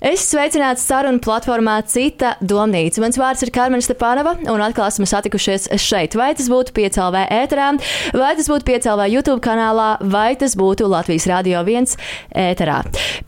Es sveicināts sarunu platformā Cita domnīca. Mans vārds ir Karmen Stepanova, un atkal esmu satikušies šeit. Vai tas būtu piecēlvē ēterā, vai tas būtu piecēlvē YouTube kanālā, vai tas būtu Latvijas Rādio 1 ēterā.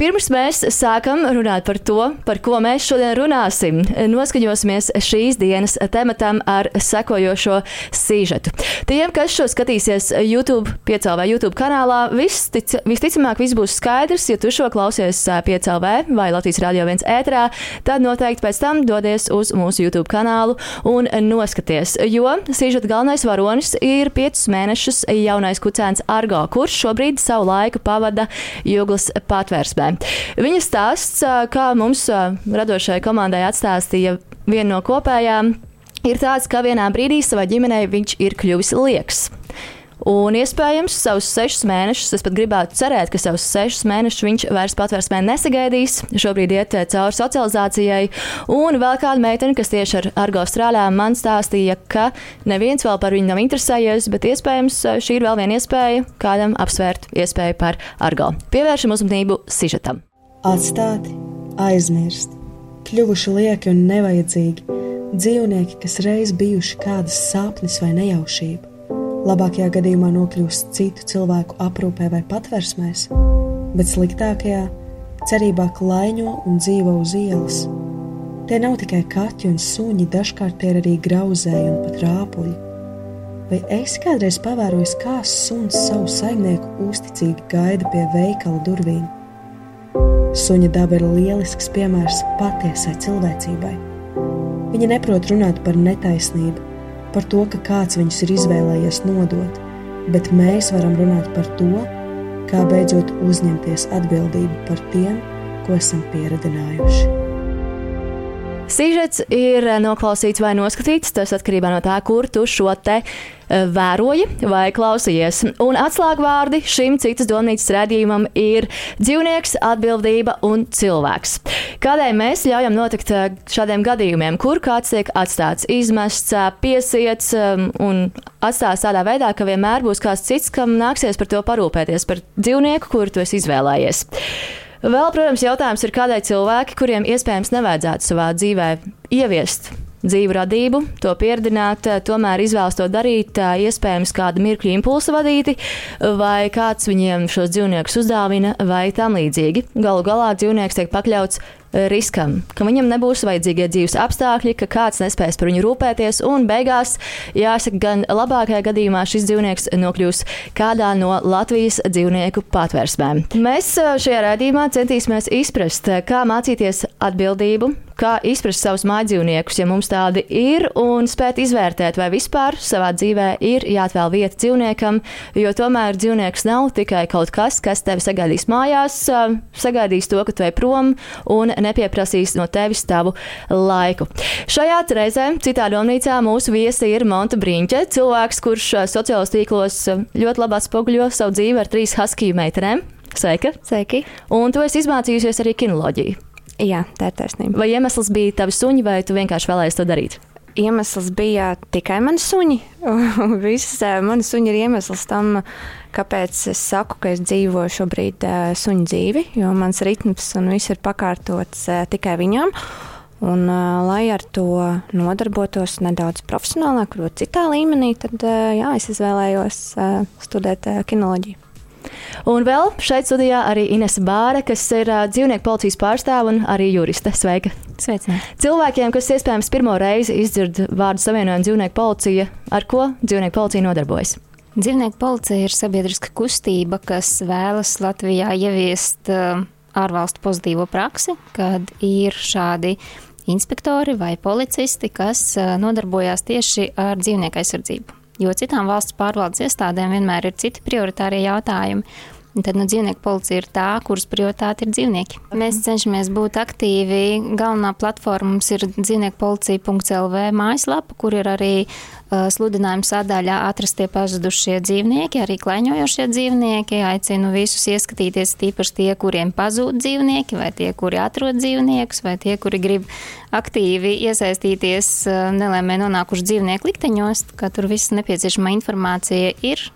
Pirms mēs sākam runāt par to, par ko mēs šodien runāsim, noskaņosimies šīs dienas tematam ar sekojošo sīžetu. Tiem, kas šo skatīsies YouTube, piecēlvē YouTube kanālā, vistic, visticamāk viss būs skaidrs, ja tu šo klausies piecēlvē vai Latvijas Radio 1 ētrā, tad noteikti pēc tam dodies uz mūsu YouTube kanālu un noskaties. Jo Sīžeta galvenais varonis ir 5 mēnešus jaunais kucēns Argo, kurš šobrīd savu laiku pavada Jūglas patvērsmē. Viņa stāsts, kā mums radošai komandai atstāstīja viena no kopējām, ir tāds, ka vienā brīdī savai ģimenei viņš ir kļuvis lieks. Un iespējams, savus sešus mēnešus, es pat gribētu cerēt, ka savus sešus mēnešus viņš vairs patvērsmē nesagaidīs. Šobrīd iet eh, cauri socializācijai. Un vēl kāda meitene, kas tieši ar Argo strādā, man stāstīja, ka neviens vēl par viņu nav interesējies, bet iespējams eh, šī ir vēl viena iespēja kādam apsvērt iespēju par Argo. Pievēršam uzmanību sižetam. Atstāti, aizmirst, kļuvuši lieki un nevajadzīgi, dzīvnieki, kas reiz bijuši kādas sapnis vai nejaušība labākajā gadījumā nokļūst citu cilvēku aprūpē vai patversmēs, bet sliktākajā cerībā klaiņo un dzīvo uz ielas. Tie nav tikai kaķi un suņi, dažkārt tie ir arī grauzēji un pat rāpuļi. Vai esi kādreiz pavērojis, kā suns savu saimnieku uzticīgi gaida pie veikala durvīm? Suņa daba ir lielisks piemērs patiesai cilvēcībai. Viņa neprot runāt par netaisnību, par to, ka kāds viņus ir izvēlējies nodot, bet mēs varam runāt par to, kā beidzot uzņemties atbildību par tiem, ko esam pieredzinājuši. Sīžets ir noklausīts vai noskatīts, tas atkarībā no tā, kur tu šo te vēroji vai klausījies. Un atslēgvārdi šim citas domnīcas redzījumam ir dzīvnieks, atbildība un cilvēks. Kādēļ mēs ļaujam notikt eh, šādiem gadījumiem, kur kāds tiek atstāts, izmests, eh, piesiets un atstāts tādā veidā, ka vienmēr būs kāds cits, kam nāksies par to parūpēties, par dzīvnieku, kuru tu esi izvēlējies. Vēl, protams, jautājums ir, kādēļ cilvēki, kuriem iespējams nevajadzētu savā dzīvē ieviest dzīvu radību, to pieredzināt, eh, tomēr izvēlas to darīt, eh, iespējams, kāda mirkļa impulsa vadīti, vai kāds viņiem šos dzīvniekus uzdāvina, vai tam līdzīgi. Galu galā dzīvnieks tiek pakļauts riskam, ka viņam nebūs vajadzīgie dzīves apstākļi, ka kāds nespēs par viņu rūpēties, un beigās, jāsaka, gan labākajā gadījumā šis dzīvnieks nokļūs kādā no Latvijas dzīvnieku patvērsmēm. Mēs eh, šajā raidījumā centīsimies izprast, eh, kā mācīties atbildību, kā izprast savus mājdzīvniekus, ja mums tādi ir, un spēt izvērtēt, vai vispār savā dzīvē ir jāatvēl vieta dzīvniekam, jo tomēr dzīvnieks nav tikai kaut kas, kas tevi sagaidīs mājās, sagaidīs to, ka tu ej prom un nepieprasīs no tevis tavu laiku. Šajā reizē citā domnīcā mūsu viesi ir Monta Brīņķe, cilvēks, kurš sociālos tīklos ļoti labi atspoguļo savu dzīvi ar trīs haskiju meitenēm. Sveika! Sveiki! Un tu esi izmācījusies arī kinoloģiju. Jā, tā ir taisnība. Vai iemesls bija tavi suņi, vai tu vienkārši vēlējies to darīt? Iemesls bija tikai mani suņi. Visas eh, mani suņi ir iemesls tam, kāpēc es saku, ka es dzīvoju šobrīd uh, suņu dzīvi, jo mans ritms un viss ir pakārtots uh, tikai viņam. Un, lai ar to nodarbotos nedaudz profesionālāk, varbūt citā līmenī, tad jā, es izvēlējos studēt kinoloģiju. Un vēl šeit studijā arī Ines Bāra, kas ir uh, dzīvnieku policijas pārstāve un arī juriste. Sveika! Sveicināti! Cilvēkiem, kas iespējams pirmo reizi izdzird vārdu savienojumu dzīvnieku policija, ar ko dzīvnieku policija nodarbojas? Dzīvnieku policija ir sabiedriska kustība, kas vēlas Latvijā ieviest uh, ārvalstu pozitīvo praksi, kad ir šādi inspektori vai policisti, kas uh, nodarbojās tieši ar dzīvnieku aizsardzību. Jo citām valsts pārvaldes iestādēm vienmēr ir citi prioritārie jautājumi. Tad nu, dzīvnieku policija ir tā, kuras prioritāte ir dzīvnieki. Mēs cenšamies būt aktīvi. Galvenā platforma mums ir dzīvnieku policija.lv mājaslapa, kur ir arī sludinājuma sadaļā atrastie pazudušie dzīvnieki, arī klaiņojošie dzīvnieki. Aicinu visus ieskatīties, tīpaši tie, kuriem pazūd dzīvnieki, vai tie, kuri atrod dzīvniekus, vai tie, kuri grib aktīvi iesaistīties nelēmē nonākuši dzīvnieku likteņos, ka tur viss nepieciešamā informācija ir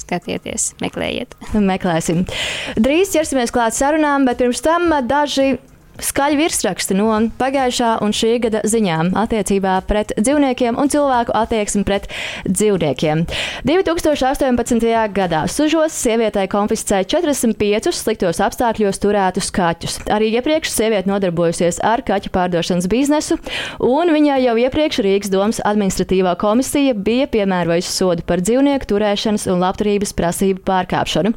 skatieties, meklējiet. Meklēsim. Drīz ķersimies klāt sarunām, bet pirms tam daži skaļi virsraksti no pagājušā un šī gada ziņām attiecībā pret dzīvniekiem un cilvēku attieksmi pret dzīvniekiem. 2018. gadā Sužos sievietei konfiscēja 45 sliktos apstākļos turētus kaķus. Arī iepriekš sieviete nodarbojusies ar kaķu pārdošanas biznesu, un viņai jau iepriekš Rīgas domas administratīvā komisija bija piemērojusi sodu par dzīvnieku turēšanas un labturības prasību pārkāpšanu.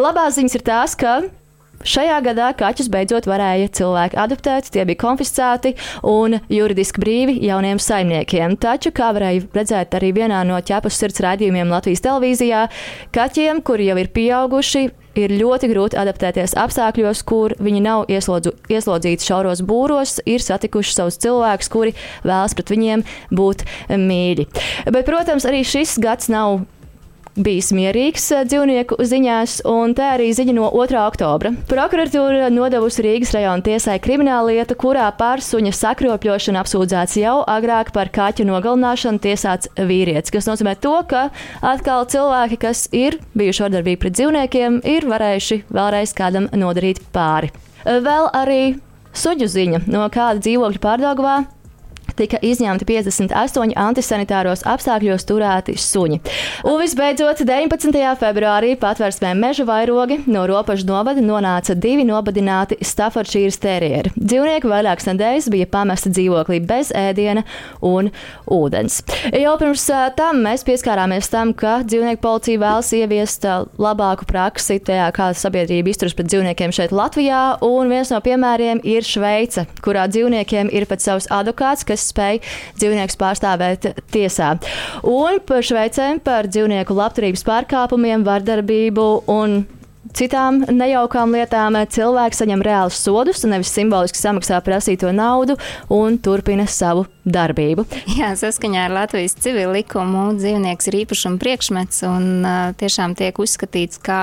Labās ziņas ir tās, ka Šajā gadā kaķus beidzot varēja cilvēki adoptēt, tie bija konfiscēti un juridiski brīvi jauniem saimniekiem. Taču, kā varēja redzēt arī vienā no ķepus sirds raidījumiem Latvijas televīzijā, kaķiem, kuri jau ir pieauguši, ir ļoti grūti adaptēties apstākļos, kur viņi nav ieslodzu, ieslodzīti šauros būros, ir satikuši savus cilvēkus, kuri vēlas pret viņiem būt mīļi. Bet, protams, arī šis gads nav bijis mierīgs eh, dzīvnieku ziņās, un tā arī ziņa no 2. oktobra. Prokuratūra nodevusi Rīgas rajona tiesai kriminālu lietu, kurā par suņa sakropļošanu apsūdzēts jau agrāk par kaķu nogalināšanu tiesāts vīrietis, kas nozīmē to, ka atkal cilvēki, kas ir bijuši vardarbīgi pret dzīvniekiem, ir varējuši vēlreiz kādam nodarīt pāri. Vēl arī suņu ziņa no kāda dzīvokļa pārdagvā tika izņemti 58 antisanitāros apstākļos turēti suņi. Un visbeidzot, 19. februārī patvērsmē meža vairogi no robežu novada nonāca divi nobadināti Staffordšīras terieri. Dzīvnieki vairākas nedēļas bija pamesti dzīvoklī bez ēdiena un ūdens. Jau pirms tam mēs pieskārāmies tam, ka dzīvnieku policija vēlas ieviest labāku praksi tajā, kā sabiedrība izturas pret dzīvniekiem šeit Latvijā, un viens no piemēriem ir Šveice, kurā dzīvniekiem ir pat savs advokāts, kas spēj dzīvniekus pārstāvēt tiesā. Un par Šveicēm par dzīvnieku labturības pārkāpumiem, vardarbību un citām nejaukām lietām cilvēki saņem reālus sodus, nevis simboliski samaksā prasīto naudu un turpina savu darbību. Jā, saskaņā ar Latvijas civil likumu dzīvnieks ir īpašuma priekšmets un uh, tiešām tiek uzskatīts kā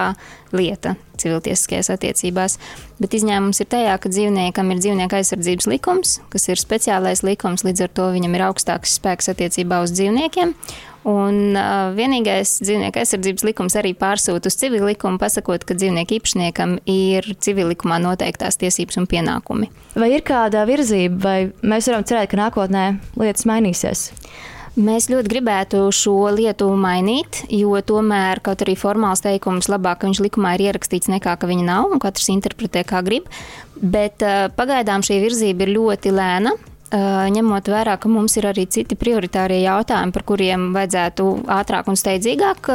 lieta civiltiesiskajās attiecībās. Bet izņēmums ir tajā, ka dzīvniekam ir dzīvnieku aizsardzības likums, kas ir speciālais likums, līdz ar to viņam ir augstāks spēks attiecībā uz dzīvniekiem. Un uh, vienīgais dzīvnieku aizsardzības likums arī pārsūta uz civil likumu, pasakot, ka dzīvnieku īpašniekam ir civil likumā noteiktās tiesības un pienākumi. Vai ir kāda virzība, vai mēs varam cerēt, ka nākotnē lietas mainīsies? Mēs ļoti gribētu šo lietu mainīt, jo tomēr kaut arī formāls teikums labāk, ka viņš likumā ir ierakstīts nekā ka viņa nav, un katrs interpretē kā grib. Bet uh, pagaidām šī virzība ir ļoti lēna ņemot vērā, ka mums ir arī citi prioritārie jautājumi, par kuriem vajadzētu ātrāk un steidzīgāk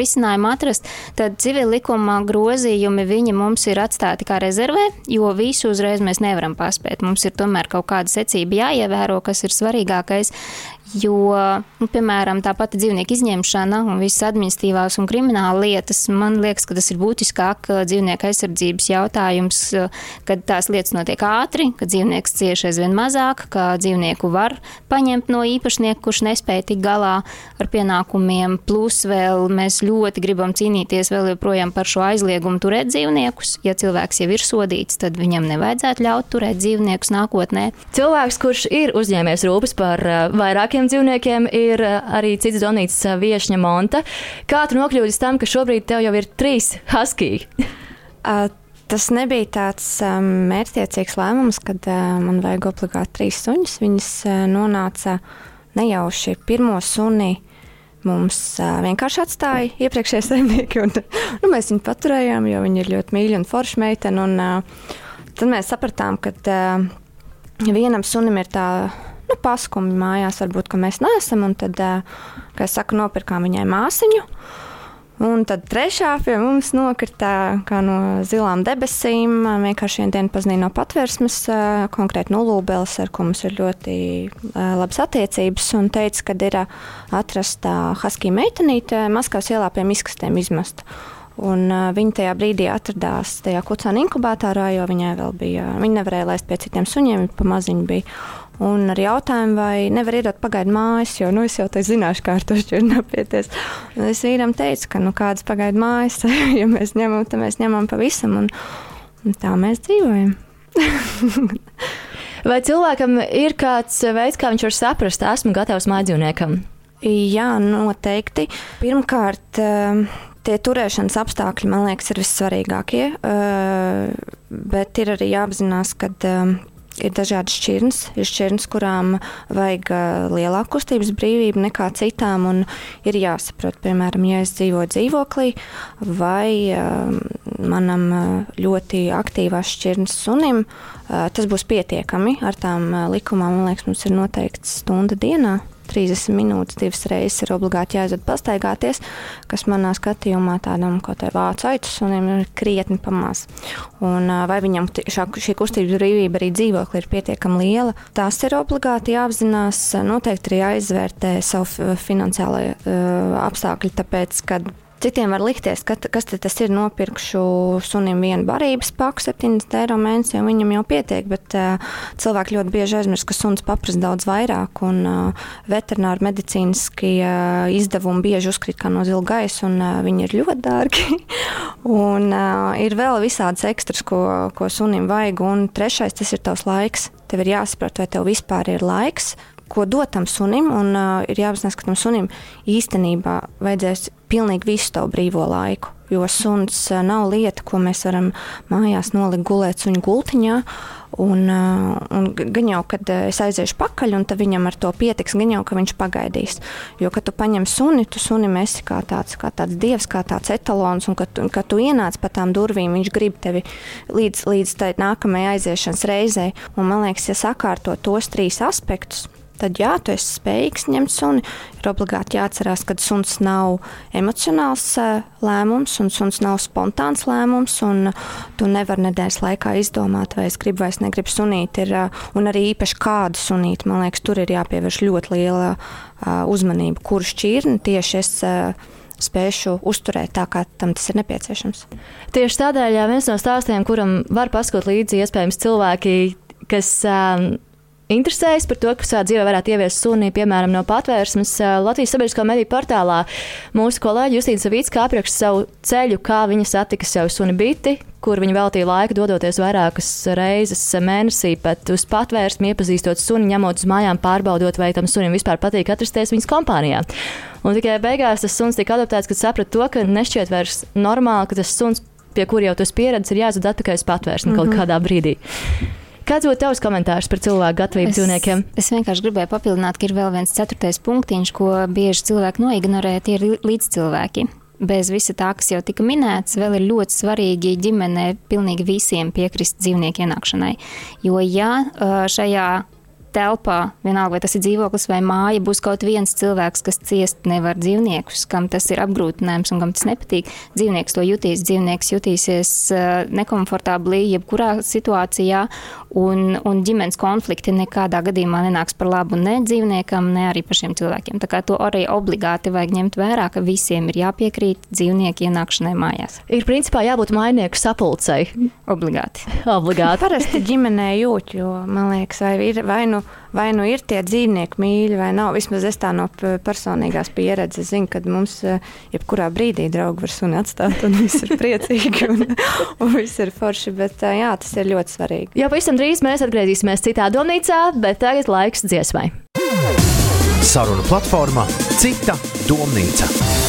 risinājumu atrast, tad civil likuma grozījumi viņi mums ir atstāti kā rezervē, jo visu uzreiz mēs nevaram paspēt. Mums ir tomēr kaut kāda secība jāievēro, kas ir svarīgākais. Jo, nu, piemēram, tā pati dzīvnieku izņemšana un visas administratīvās un krimināla lietas, man liekas, ka tas ir būtiskāk dzīvnieku aizsardzības jautājums, kad tās lietas notiek ātri, ka dzīvnieks cieši aizvien mazāk, ka dzīvnieku var paņemt no īpašnieka, kurš nespēja tik galā ar pienākumiem. Plus vēl mēs ļoti gribam cīnīties vēl joprojām par šo aizliegumu turēt dzīvniekus. Ja cilvēks jau ir sodīts, tad viņam nevajadzētu ļaut turēt dzīvniekus nākotnē. Cilvēks, kurš ir uzņēmies rūpes par vairākiem šiem dzīvniekiem ir eh, arī cits donīts eh, viešņa monta. Kā tu nokļūdis tam, ka šobrīd tev jau ir trīs husky? uh, tas nebija tāds um, mērķtiecīgs lēmums, kad uh, man vajag obligāti trīs suņus. Viņas uh, nonāca nejauši pirmo suni. Mums uh, vienkārši atstāja iepriekšējie saimnieki, un nu, mēs viņu paturējām, jo viņi ir ļoti mīļi un forši meiteni. Un, uh, tad mēs sapratām, ka uh, vienam sunim ir tā nu, paskumi mājās, varbūt, mēs neesam. Un tad, kā es saku, nopirkām viņai māsiņu. Un tad trešā pie mums nokrita no zilām debesīm. Vienkārši vienu dienu pazīstama no patvērsmes, konkrēti no Lūbeles, ar ko mums ir ļoti labas attiecības. Un teica, ka ir atrasta Haskija meitenīte Maskavas ielā pie miskastēm izmesta. Un, uh, viņa tajā brīdī atradās tajā kucēna inkubatorā, jo viņai vēl bija, viņa nevarēja laist pie citiem suņiem, viņa pa maziņu bija. Un ar jautājumu, vai nevar iedot pagaidu mājas, jo nu, es jau te zināšu, kā ar to šķirni apieties. Un es vīram teicu, ka nu, kādas pagaidu mājas, ja mēs ņemam, tad mēs ņemam pavisam, un, un tā mēs dzīvojam. vai cilvēkam ir kāds veids, kā viņš var saprast, esmu gatavs mājdzīvniekam? Jā, noteikti. Pirmkārt, tie turēšanas apstākļi, man liekas, ir vissvarīgākie. Bet ir arī jāapzinās, ka ir dažādas šķirnes. Ir šķirnes, kurām vajag lielāku kustības brīvību nekā citām. Ir jāsaprot, piemēram, ja es dzīvoju dzīvoklī, vai manam ļoti aktīvās šķirnes sunim tas būs pietiekami. Ar tām likumām, man liekas, mums ir noteikts stunda dienā. 30 minūtes divas reizes ir obligāti jāiziet pastaigāties, kas manā skatījumā tādam kaut kādam vācu sunim ir krietni pamaz. Un, vai viņam šā, šī kustības brīvība arī dzīvokli ir pietiekami liela, tas ir obligāti jāapzinās. Noteikti ir jāizvērtē savu finansiālajie uh, apstākļi, tāpēc, kad Citiem var likties, ka, kas tas ir. Nopirkšu sunim vienu barības paku, 70 eiro mēnesī, un viņam jau pietiek. Bet uh, cilvēki ļoti bieži aizmirst, ka suns paprasa daudz vairāk, un uh, veterināri medicīniskie uh, izdevumi bieži uzkrīt kā no zila gaisa, un uh, viņi ir ļoti dārgi. un uh, ir vēl visādas ekstras, ko, ko sunim vajag. Un trešais, tas ir tavs laiks. Tev ir jāsaprot, vai tev vispār ir laiks ko dot tam sunim. Un, uh, ir jāapzinās, ka tam sunim īstenībā vajadzēs pilnīgi visu tavu brīvo laiku. Jo suns uh, nav lieta, ko mēs varam mājās nolikt gulēt suņu gultiņā. Un, uh, un gan jau, kad uh, es aiziešu pakaļ, un viņam ar to pietiks, gan jau, ka viņš pagaidīs. Jo, kad tu paņem suni, tu sunim esi kā tāds, kā tāds dievs, kā tāds etalons, un kad, kad tu ienāc pa tām durvīm, viņš grib tevi līdz, līdz tai nākamajai aiziešanas reizei. Un, man liekas, ja sakārto tos trīs aspektus, tad jā, tu esi spējīgs ņemt suni. Ir obligāti jāatcerās, ka suns nav emocionāls uh, lēmums, un suns nav spontāns lēmums. Tu nevari nedēļas laikā izdomāt, vai es gribu vai es negribu sunīt. Ir, uh, un arī īpaši kādu sunīt, man liekas, tur ir jāpievērš ļoti liela uzmanība, kuru šķirni tieši es. Spēšu uzturēt tā, kā tam tas ir nepieciešams. Tieši tādēļ viens no stāstiem, kuram var paskot līdzi iespējams cilvēki, kas um, interesējas par to, ka savā dzīvē varētu ieviest suni, piemēram, no patvērsmes. Latvijas sabiedrisko mediju portālā mūsu kolēģi Justīna Savicka apraksta savu ceļu, kā viņa satika savu suni biti, kur viņa veltīja laiku dodoties vairākas reizes mēnesī pat uz patvērsmi, iepazīstot suni, ņemot uz mājām, pārbaudot, vai tam sunim vispār patīk atrasties viņas kompānijā. Un tikai beigās tas suns tika adaptēts, kad saprata to, ka nešķiet vairs normāli, ka tas suns, pie kura jau tas pieredzes, ir jāzud atpakaļ uz patvērsmi mm -hmm. kaut mhm. kādā brīdī. Kāds būtu tavs komentārs par cilvēku gatavību es, dzīvniekiem? Es vienkārši gribēju papildināt, ka ir vēl viens ceturtais punktiņš, ko bieži cilvēki noignorē, tie ir līdzcilvēki. Bez visa tā, kas jau tika minēts, vēl ir ļoti svarīgi ģimenē pilnīgi visiem piekrist dzīvnieku ienākšanai. Jo, ja šajā telpā, vienalga vai tas ir dzīvoklis vai māja, būs kaut viens cilvēks, kas ciest nevar dzīvniekus, kam tas ir apgrūtinājums un kam tas nepatīk. Dzīvnieks to jutīs, dzīvnieks jutīsies nekomfortabli jebkurā situācijā, un, un ģimenes konflikti nekādā gadījumā nenāks par labu ne dzīvniekam, ne arī pašiem cilvēkiem. Tā kā to arī obligāti vajag ņemt vērā, ka visiem ir jāpiekrīt dzīvnieku ienākšanai mājās. Ir principā jābūt mainieku sapulcei. Obligāti. obligāti. Parasti ģimenē jūt, jo man liekas, vai ir vai nu vai nu ir tie dzīvnieki mīļi vai nav. Vismaz es tā no personīgās pieredzes zinu, ka mums eh, jebkurā brīdī draugi var suni atstāt, un viss ir priecīgi un, un viss ir forši. Bet eh, jā, tas ir ļoti svarīgi. Jau pavisam drīz mēs atgriezīsimies citā domnīcā, bet tagad laiks dziesmai. Saruna platformā Cita domnīca.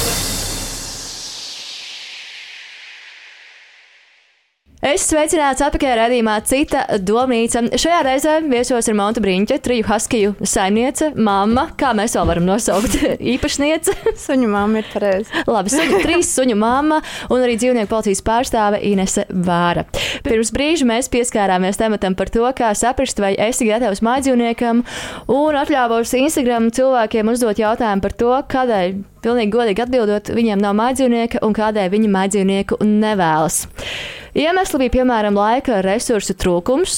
Es sveicināts atpakaļ redzījumā cita domnīca. Šajā reizē viesos ir Monta Brīņķa, triju haskiju saimniece, mamma, kā mēs vēl varam nosaukt, īpašniece. Suņu mamma ir pareizi. Labi, suņu, trīs suņu mamma un arī dzīvnieku policijas pārstāve Inese Vāra. Pirms brīža mēs pieskārāmies tematam par to, kā saprast, vai esi gatavs mājdzīvniekam un atļāvos Instagram cilvēkiem uzdot jautājumu par to, kādēļ pilnīgi godīgi atbildot, viņiem nav mājdzīvnieka un kādēļ viņi mājdzīvnieku nevēlas. Iemesli bija piemēram laika resursu trūkums,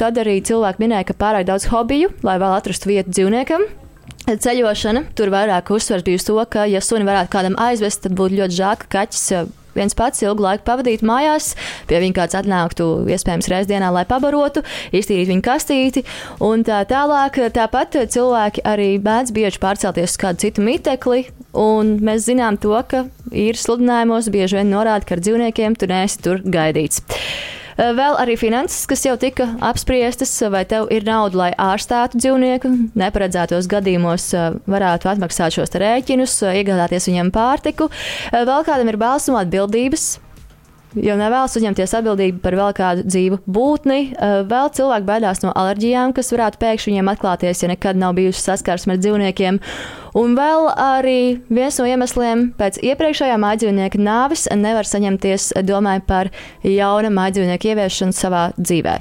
tad arī cilvēki minēja, ka pārāk daudz hobiju, lai vēl atrastu vietu dzīvniekam. Ceļošana tur vairāk uzsvers bija uz to, ka, ja suni varētu kādam aizvest, tad būtu ļoti žēl, ka kaķis viens pats ilgu laiku pavadīt mājās, pie viņa kāds atnāktu iespējams reizdienā, lai pabarotu, iztīrītu viņa kastīti un tā tālāk. Tāpat cilvēki arī mēdz bieži pārcelties uz kādu citu mitekli, un mēs zinām to, ka ir sludinājumos bieži vien norāda, ka ar dzīvniekiem tu neesi tur gaidīts. Vēl arī finanses, kas jau tika apspriestas, vai tev ir nauda, lai ārstētu dzīvnieku, neparedzētos gadījumos varētu atmaksāt šos rēķinus, iegādāties viņam pārtiku. Vēl kādam ir balss un atbildības jo nevēlas uzņemties atbildību par vēl kādu dzīvu būtni. Vēl cilvēki baidās no alerģijām, kas varētu pēkšņi viņiem atklāties, ja nekad nav bijuši saskarsme ar dzīvniekiem. Un vēl arī viens no iemesliem pēc iepriekšējā mājdzīvnieka nāves nevar saņemties, domāju par jauna mājdzīvnieka ieviešanu savā dzīvē.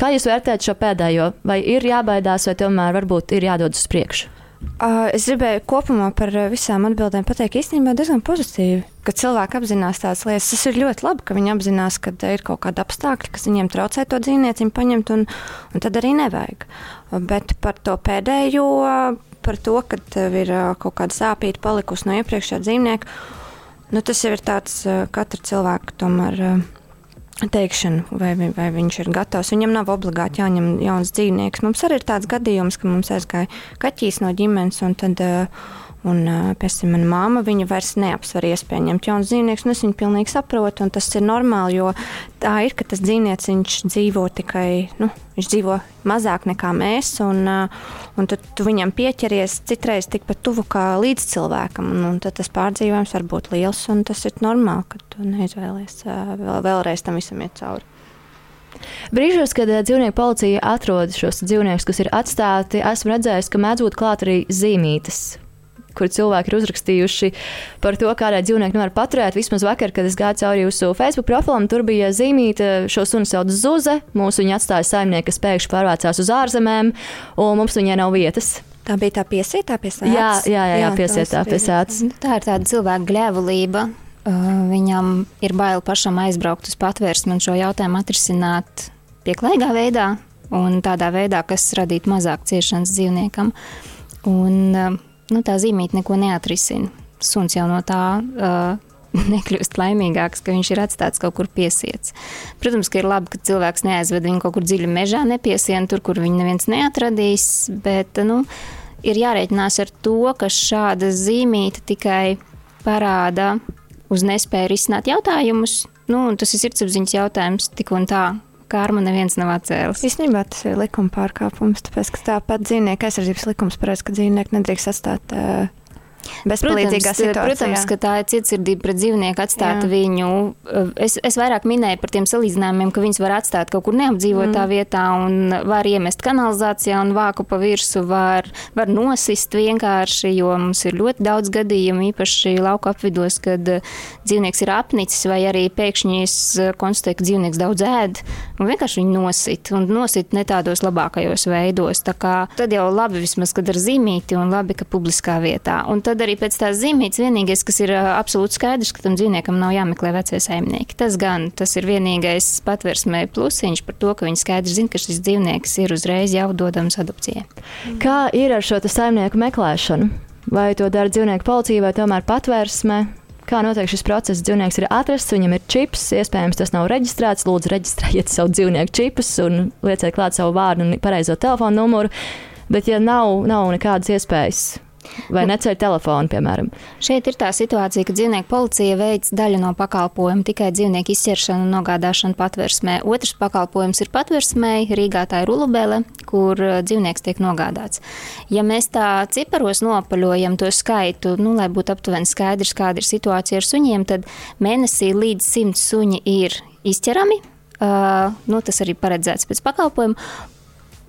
Kā jūs vērtējat šo pēdējo? Vai ir jābaidās, vai tomēr varbūt ir jādodas uz priekšu? Es gribēju kopumā par visām atbildēm pateikt īstenībā diezgan pozitīvi, ka cilvēki apzinās tādas lietas. Tas ir ļoti labi, ka viņi apzinās, ka ir kaut kāda apstākļa, kas viņiem traucē to dzīvnieciņu paņemt, un, un tad arī nevajag. Bet par to pēdējo par to, ka tev ir kaut kāda sāpīga palikusi no iepriekšējā dzīvnieka, nu, tas jau ir tāds katra cilvēka tomēr. Teikšana, vai, vai viņš ir gatavs. Viņam nav obligāti jāņem jauns dzīvnieks. Mums arī ir tāds gadījums, ka mums aizgāja kaķis no ģimenes, un tad uh, Un tam mana māma viņu vairs neapsver iespēju ņemt jaunu dzīvnieku. Es viņu pilnīgi saprotu, un tas ir normāli, jo tā ir, ka tas dzīvnieks dzīvo tikai, nu, viņš dzīvo mazāk nekā mēs, un, un tad tu viņam pieķeries citreiz tikpat tuvu kā līdz cilvēkam, un, un tad tas pārdzīvojums var būt liels, un tas ir normāli, ka tu neizvēlies vēl, vēlreiz tam visam iet cauri. Brīžos, kad dzīvnieku policija atrod šos dzīvniekus, kas ir atstāti, esmu redzējis, ka mēdz būt klāt arī zīmītes kur cilvēki ir uzrakstījuši par to, kādai dzīvnieki nevar paturēt. Vismaz vakar, kad es gāju cauri jūsu Facebook profilam, tur bija zīmīta, šo sunu sauc Zuze. Mūsu viņa atstāja saimnieki, kas pēkšņi pārvācās uz ārzemēm, un mums viņai nav vietas. Tā bija tā piesietā pie sēdes. Jā, jā, jā, jā piesietā pie sēdes. Nu, tā ir tāda cilvēka gļēvulība. Uh, viņam ir bail pašam aizbraukt uz patvērsni un šo jautājumu atrisināt pieklājīgā veidā un tādā veidā, kas radītu mazāk ciešanas dzīvniekam. Un, uh, nu, tā zīmīte neko neatrisina. Suns jau no tā uh, nekļūst laimīgāks, ka viņš ir atstāts kaut kur piesiets. Protams, ka ir labi, ka cilvēks neaizved viņu kaut kur dziļi mežā, nepiesien tur, kur viņu neviens neatradīs, bet nu, ir jārēķinās ar to, ka šāda zīmīte tikai parāda uz nespēju risināt jautājumus. Nu, tas ir sirdsapziņas jautājums tik un tā, karma neviens nav atcēlis. Īstenībā tas ir likuma pārkāpums, tāpēc ka tāpat dzīvnieku aizsardzības likums paredz, ka dzīvnieku nedrīkst atstāt uh, bezpalīdzīgā protams, situācijā. Protams, ka tā ir cietsirdība pret dzīvnieku atstāt Jā. viņu. Es, es vairāk minēju par tiem salīdzinājumiem, ka viņus var atstāt kaut kur neapdzīvotā mm. vietā un var iemest kanalizācijā un vāku pa virsu, var, var nosist vienkārši, jo mums ir ļoti daudz gadījumu, īpaši lauka apvidos, kad dzīvnieks ir apnicis vai arī pēkšņi es konstatēju, ka dzīvnieks daudz ēd un vienkārši viņu nosit un nosit ne tādos labākajos veidos. Tā kā tad jau labi vismaz, kad ar zīmīti un labi, ka publiskā vietā. Un tad arī pēc tās zīmītes vienīgais, kas ir absolūti skaidrs, ka tam dzīvniekam nav jāmeklē vecie saimnieki. Tas gan tas ir vienīgais patversmē plusiņš par to, ka viņi skaidri zina, ka šis dzīvnieks ir uzreiz jau dodams adopcijai. Kā ir ar šo saimnieku meklēšanu? Vai to dara dzīvnieku policija vai tomēr patvērsme? Kā notiek šis process? Dzīvnieks ir atrasts, viņam ir čips, iespējams, tas nav reģistrēts. Lūdzu, reģistrējiet savu dzīvnieku čipus un lieciet klāt savu vārdu un pareizo telefonu numuru. Bet, ja nav, nav nekādas iespējas Vai neceļ telefonu, piemēram? Šeit ir tā situācija, ka dzīvnieku policija veic daļu no pakalpojuma tikai dzīvnieku izķeršanu un nogādāšanu patversmē. Otrs pakalpojums ir patversmē, Rīgā tā ir ulubele, kur uh, dzīvnieks tiek nogādāts. Ja mēs tā ciparos nopaļojam to skaitu, nu, lai būtu aptuveni skaidrs, kāda ir situācija ar suņiem, tad mēnesī līdz simt suņi ir izķerami. Uh, nu, tas arī paredzēts pēc pakalpojuma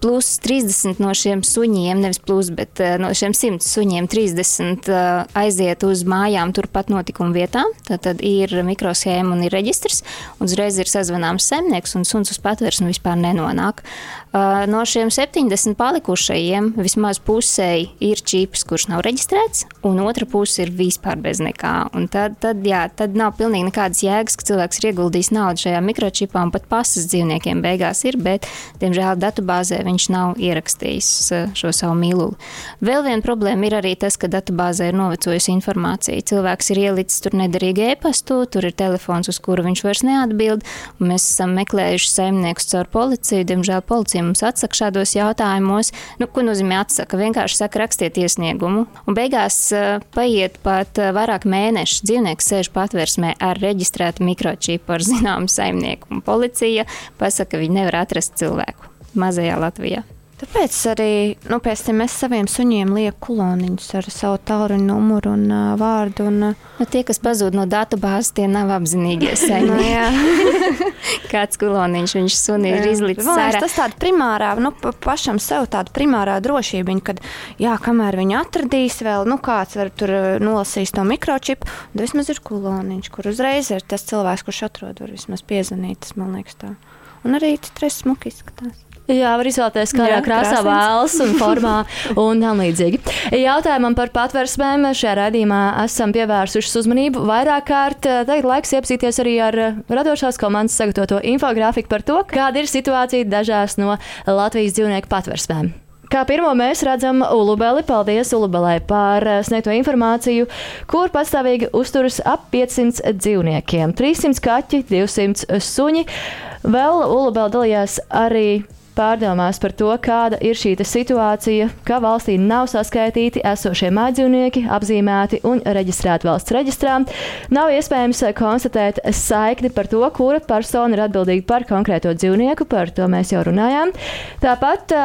plus 30 no šiem suņiem, nevis plus, bet uh, no šiem 100 suņiem 30 uh, eh, aiziet uz mājām turpat notikuma vietām. Tad, ir mikroshēma un ir reģistrs, uzreiz ir sazvanāms saimnieks, un suns uz patvērsni vispār nenonāk. Uh, no šiem 70 palikušajiem vismaz pusēji ir čips, kurš nav reģistrēts, un otra puse ir vispār bez nekā. Un tad, tad, jā, tad nav pilnīgi nekādas jēgas, ka cilvēks ir ieguldījis naudu šajā mikročipā, un pat pasas dzīvniekiem beigās ir, bet, diemžēl, datubāzē viņš nav ierakstījis uh, šo savu mīluli. Vēl viena problēma ir arī tas, ka datubāzē ir novecojusi informācija. Cilvēks ir ielicis tur nederīgu e-pastu, tur ir telefons, uz kuru viņš vairs neatbild, un mēs esam meklējuši saimniekus caur policiju. Diemžēl policija mums atsaka šādos jautājumos. Nu, ko nozīmē atsaka? Vienkārši saka, rakstiet iesniegumu. Un beigās uh, paiet pat uh, vairāk mēnešu. Dzīvnieks sēž patversmē ar reģistrētu mikročipu ar zināmu saimnieku, un policija pasaka, ka viņi nevar atrast cilvēku mazajā Latvijā. Tāpēc arī nu, es saviem suņiem lieku koloniņus ar savu tālruņa numuru un uh, vārdu. Un, uh, nu, tie, kas pazūd no datubāzes, tie nav apzinīgi saimnieki. Kāds koloniņš viņš suni ir izlicis ārā. Tas tāda primārā, nu, pašam sev tāda primārā drošība, kad, jā, kamēr viņi atradīs vēl, nu, kāds var tur nolasīs to mikročipu, tad vismaz ir koloniņš, kur uzreiz ir tas cilvēks, kurš atrod, var vismaz piezvanīt, tas man liekas tā. Un arī tas smuki izskatās. Jā, var izvēlēties, kādā Jā, krāsā krāsins. vēlas un formā un tam līdzīgi. Jautājumam par patversmēm šajā raidījumā esam pievērsuši uzmanību vairāk kārt. Tagad laiks iepazīties arī ar radošās komandas sagatavoto infografiku par to, kāda ir situācija dažās no Latvijas dzīvnieku patversmēm. Kā pirmo mēs redzam Ulubeli, paldies Ulubelai par sniegto informāciju, kur pastāvīgi uzturas ap 500 dzīvniekiem - 300 kaķi, 200 suņi. Vēl Ulubela dalījās arī pārdomās par to, kāda ir šī situācija, ka valstī nav saskaitīti esošie mājdzīvnieki, apzīmēti un reģistrēti valsts reģistrā. Nav iespējams konstatēt saikni par to, kura persona ir atbildīga par konkrēto dzīvnieku, par to mēs jau runājām. Tāpat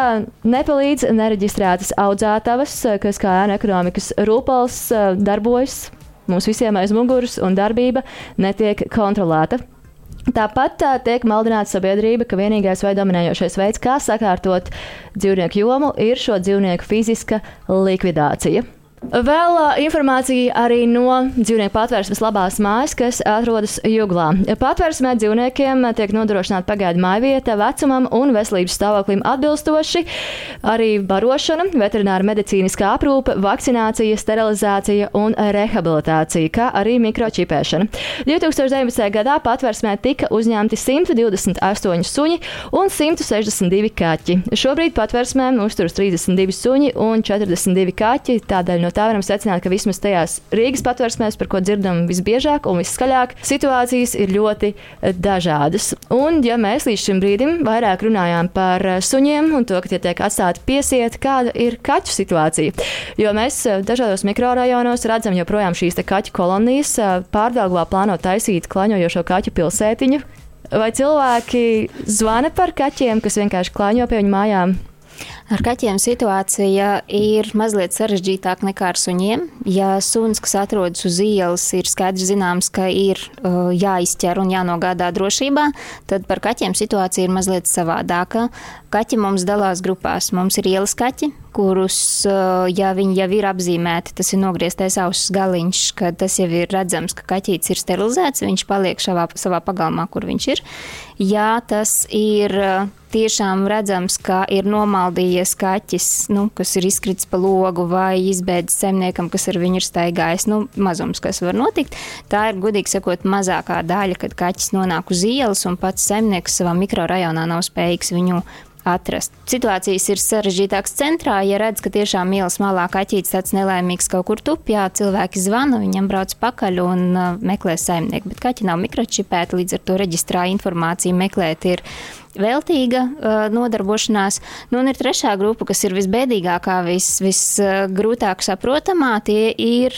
nepalīdz nereģistrētas audzētavas, kas kā ēna ekonomikas rūpals darbojas mums visiem aiz muguras un darbība netiek kontrolēta. Tāpat tā, tiek maldināta sabiedrība, ka vienīgais vai dominējošais veids, kā sakārtot dzīvnieku jomu, ir šo dzīvnieku fiziska likvidācija. Vēl informācija arī no dzīvnieku patvērsmes labās mājas, kas atrodas Juglā. Patvērsmē dzīvniekiem tiek nodrošināta pagaidu mājvieta vecumam un veselības stāvoklim atbilstoši, arī barošana, veterināra medicīniskā aprūpe, vakcinācija, sterilizācija un rehabilitācija, kā arī mikročipēšana. 2019. gadā patvērsmē tika uzņemti 128 suņi un 162 kaķi. Šobrīd patvērsmē uzturas 32 suņi un 42 kaķi, tādēļ no tā varam secināt, ka vismaz tajās Rīgas patvērsmēs, par ko dzirdam visbiežāk un visskaļāk, situācijas ir ļoti eh, dažādas. Un, ja mēs līdz šim brīdim vairāk runājām par eh, suņiem un to, ka tie tiek atstāti piesiet, kāda ir kaķu situācija, jo mēs eh, dažādos mikrorajonos redzam joprojām šīs kaķu kolonijas, pārdāvā plāno taisīt klaņojošo kaķu pilsētiņu. Vai cilvēki zvana par kaķiem, kas vienkārši klāņo pie viņu mājām? Ar kaķiem situācija ir mazliet sarežģītāka nekā ar suņiem. Ja suns, kas atrodas uz ielas, ir skaidrs zināms, ka ir uh, jāizķer un jānogādā drošībā, tad par kaķiem situācija ir mazliet savādāka. Kaķi mums dalās grupās. Mums ir ielas kaķi, kurus, uh, ja viņi jau ir apzīmēti, tas ir nogrieztais auss galiņš, ka tas jau ir redzams, ka kaķītis ir sterilizēts, viņš paliek šavā, savā pagalmā, kur viņš ir. Ja tas ir uh, tiešām redzams, ka ir nomaldījies kaķis, nu, kas ir izkritis pa logu vai izbēdzis zemniekam, kas ar viņu ir staigājis, nu, mazums, kas var notikt. Tā ir, gudīgi sakot, mazākā daļa, kad kaķis nonāk uz ielas un pats zemnieks savā mikrorajonā nav spējīgs viņu atrast. Situācijas ir sarežģītākas centrā, ja redz, ka tiešām ielas malā kaķītis tāds nelaimīgs kaut kur tupjā, cilvēki zvana, viņam brauc pakaļ un uh, meklē saimnieku, bet kaķi nav mikročipēti, līdz ar to reģistrā informāciju meklēt ir veltīga uh, nodarbošanās. Nu, un ir trešā grupa, kas ir visbēdīgākā, visgrūtāk vis, uh, saprotamā, tie ir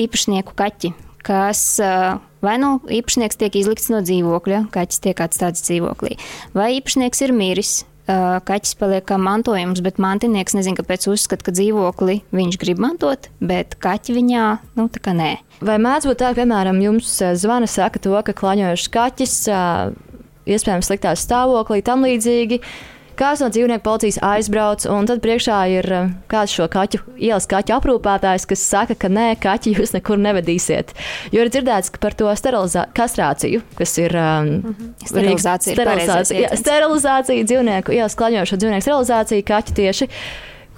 īpašnieku kaķi, kas uh, vai nu īpašnieks tiek izlikts no dzīvokļa, kaķis tiek atstāts dzīvoklī, vai īpašnieks ir miris. Uh, kaķis paliek kā mantojums, bet mantinieks nezina, kāpēc uzskata, ka dzīvokli viņš grib mantot, bet kaķi viņā, nu, tā kā nē. Vai mēdz būt tā, ka, piemēram, jums zvana saka to, ka klaņojošs kaķis iespējams sliktā stāvoklī, tam līdzīgi. Kāds no dzīvnieku policijas aizbrauc, un tad priekšā ir eh, kāds šo kaķu, ielas kaķu aprūpētājs, kas saka, ka nē, kaķi jūs nekur nevedīsiet. Jo ir dzirdēts par to kastrāciju, kas ir um, mm -hmm. sterilizācija, sterilizācija, jā, sterilizācija dzīvnieku, ielas klaņojošo dzīvnieku sterilizācija, kaķi tieši,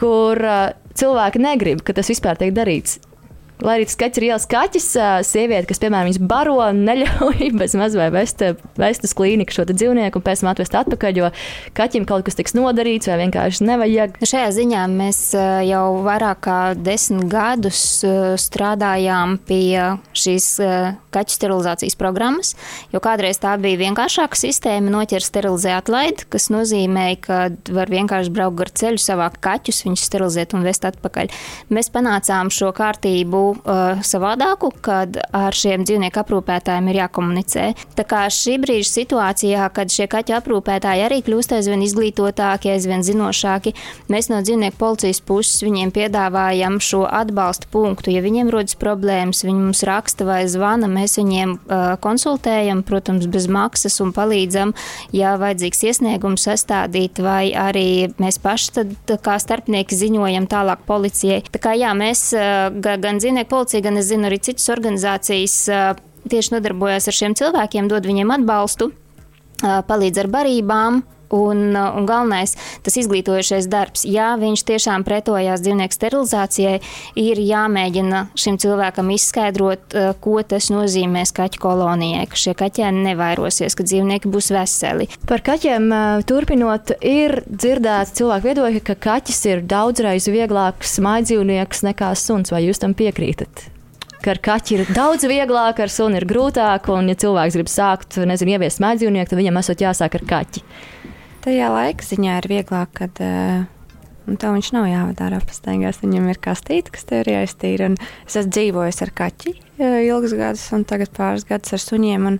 kur uh, cilvēki negrib, ka tas vispār tiek darīts. Lai arī tas kaķis ir ielas kaķis, sieviete, kas, piemēram, viņas baro, neļauj bez maz vai vest, vest uz klīniku šo dzīvnieku un pēc tam atvest atpakaļ, jo kaķim kaut kas tiks nodarīts vai vienkārši nevajag. Šajā ziņā mēs jau vairāk kā desmit gadus strādājām pie šīs kaķu sterilizācijas programmas, jo kādreiz tā bija vienkāršāka sistēma, noķer sterilizē atlaidi, kas nozīmē, ka var vienkārši braukt gar ceļu, savākt kaķus, viņus sterilizēt un vest atpakaļ. Mēs panācām šo kārtību uh, savādāku, kad ar šiem dzīvnieku aprūpētājiem ir jākomunicē. Tā kā šī brīža situācijā, kad šie kaķu aprūpētāji arī kļūst aizvien izglītotāki, aizvien zinošāki, mēs no dzīvnieku policijas puses viņiem piedāvājam šo atbalstu punktu. Ja viņiem rodas problēmas, viņi mums raksta vai zvana, mēs viņiem uh, konsultējam, protams, bez maksas un palīdzam, ja vajadzīgs iesniegums sastādīt, vai arī mēs paši tad kā starpnieki ziņojam tālāk policijai. Tā kā jā, mēs uh, gan dzīvnieku dzīvnieku policija, gan es zinu arī citas organizācijas tieši nodarbojas ar šiem cilvēkiem, dod viņiem atbalstu, palīdz ar barībām. Un, un galvenais, tas izglītojošais darbs, ja viņš tiešām pretojās dzīvnieku sterilizācijai, ir jāmēģina šim cilvēkam izskaidrot, ko tas nozīmē kaķu kolonijai, ka šie kaķēni nevairosies, ka dzīvnieki būs veseli. Par kaķiem turpinot, ir dzirdēts cilvēku viedokļi, ka kaķis ir daudzreiz vieglāks mājdzīvnieks nekā suns. Vai jūs tam piekrītat? ka ar kaķi ir daudz vieglāk, ar sunu ir grūtāk, un, ja cilvēks grib sākt, nezinu, ieviest mājdzīvnieku, tad viņam esot jāsāk ar kaķi. Tajā laika ziņā ir vieglāk, kad uh, tev viņš nav jāvada ārā pastaigās. Viņam ir kastīte, kas tev ir jāiztīra. Un es esmu dzīvojis ar kaķi uh, ilgus gadus, un tagad pāris gadus ar suņiem. Un,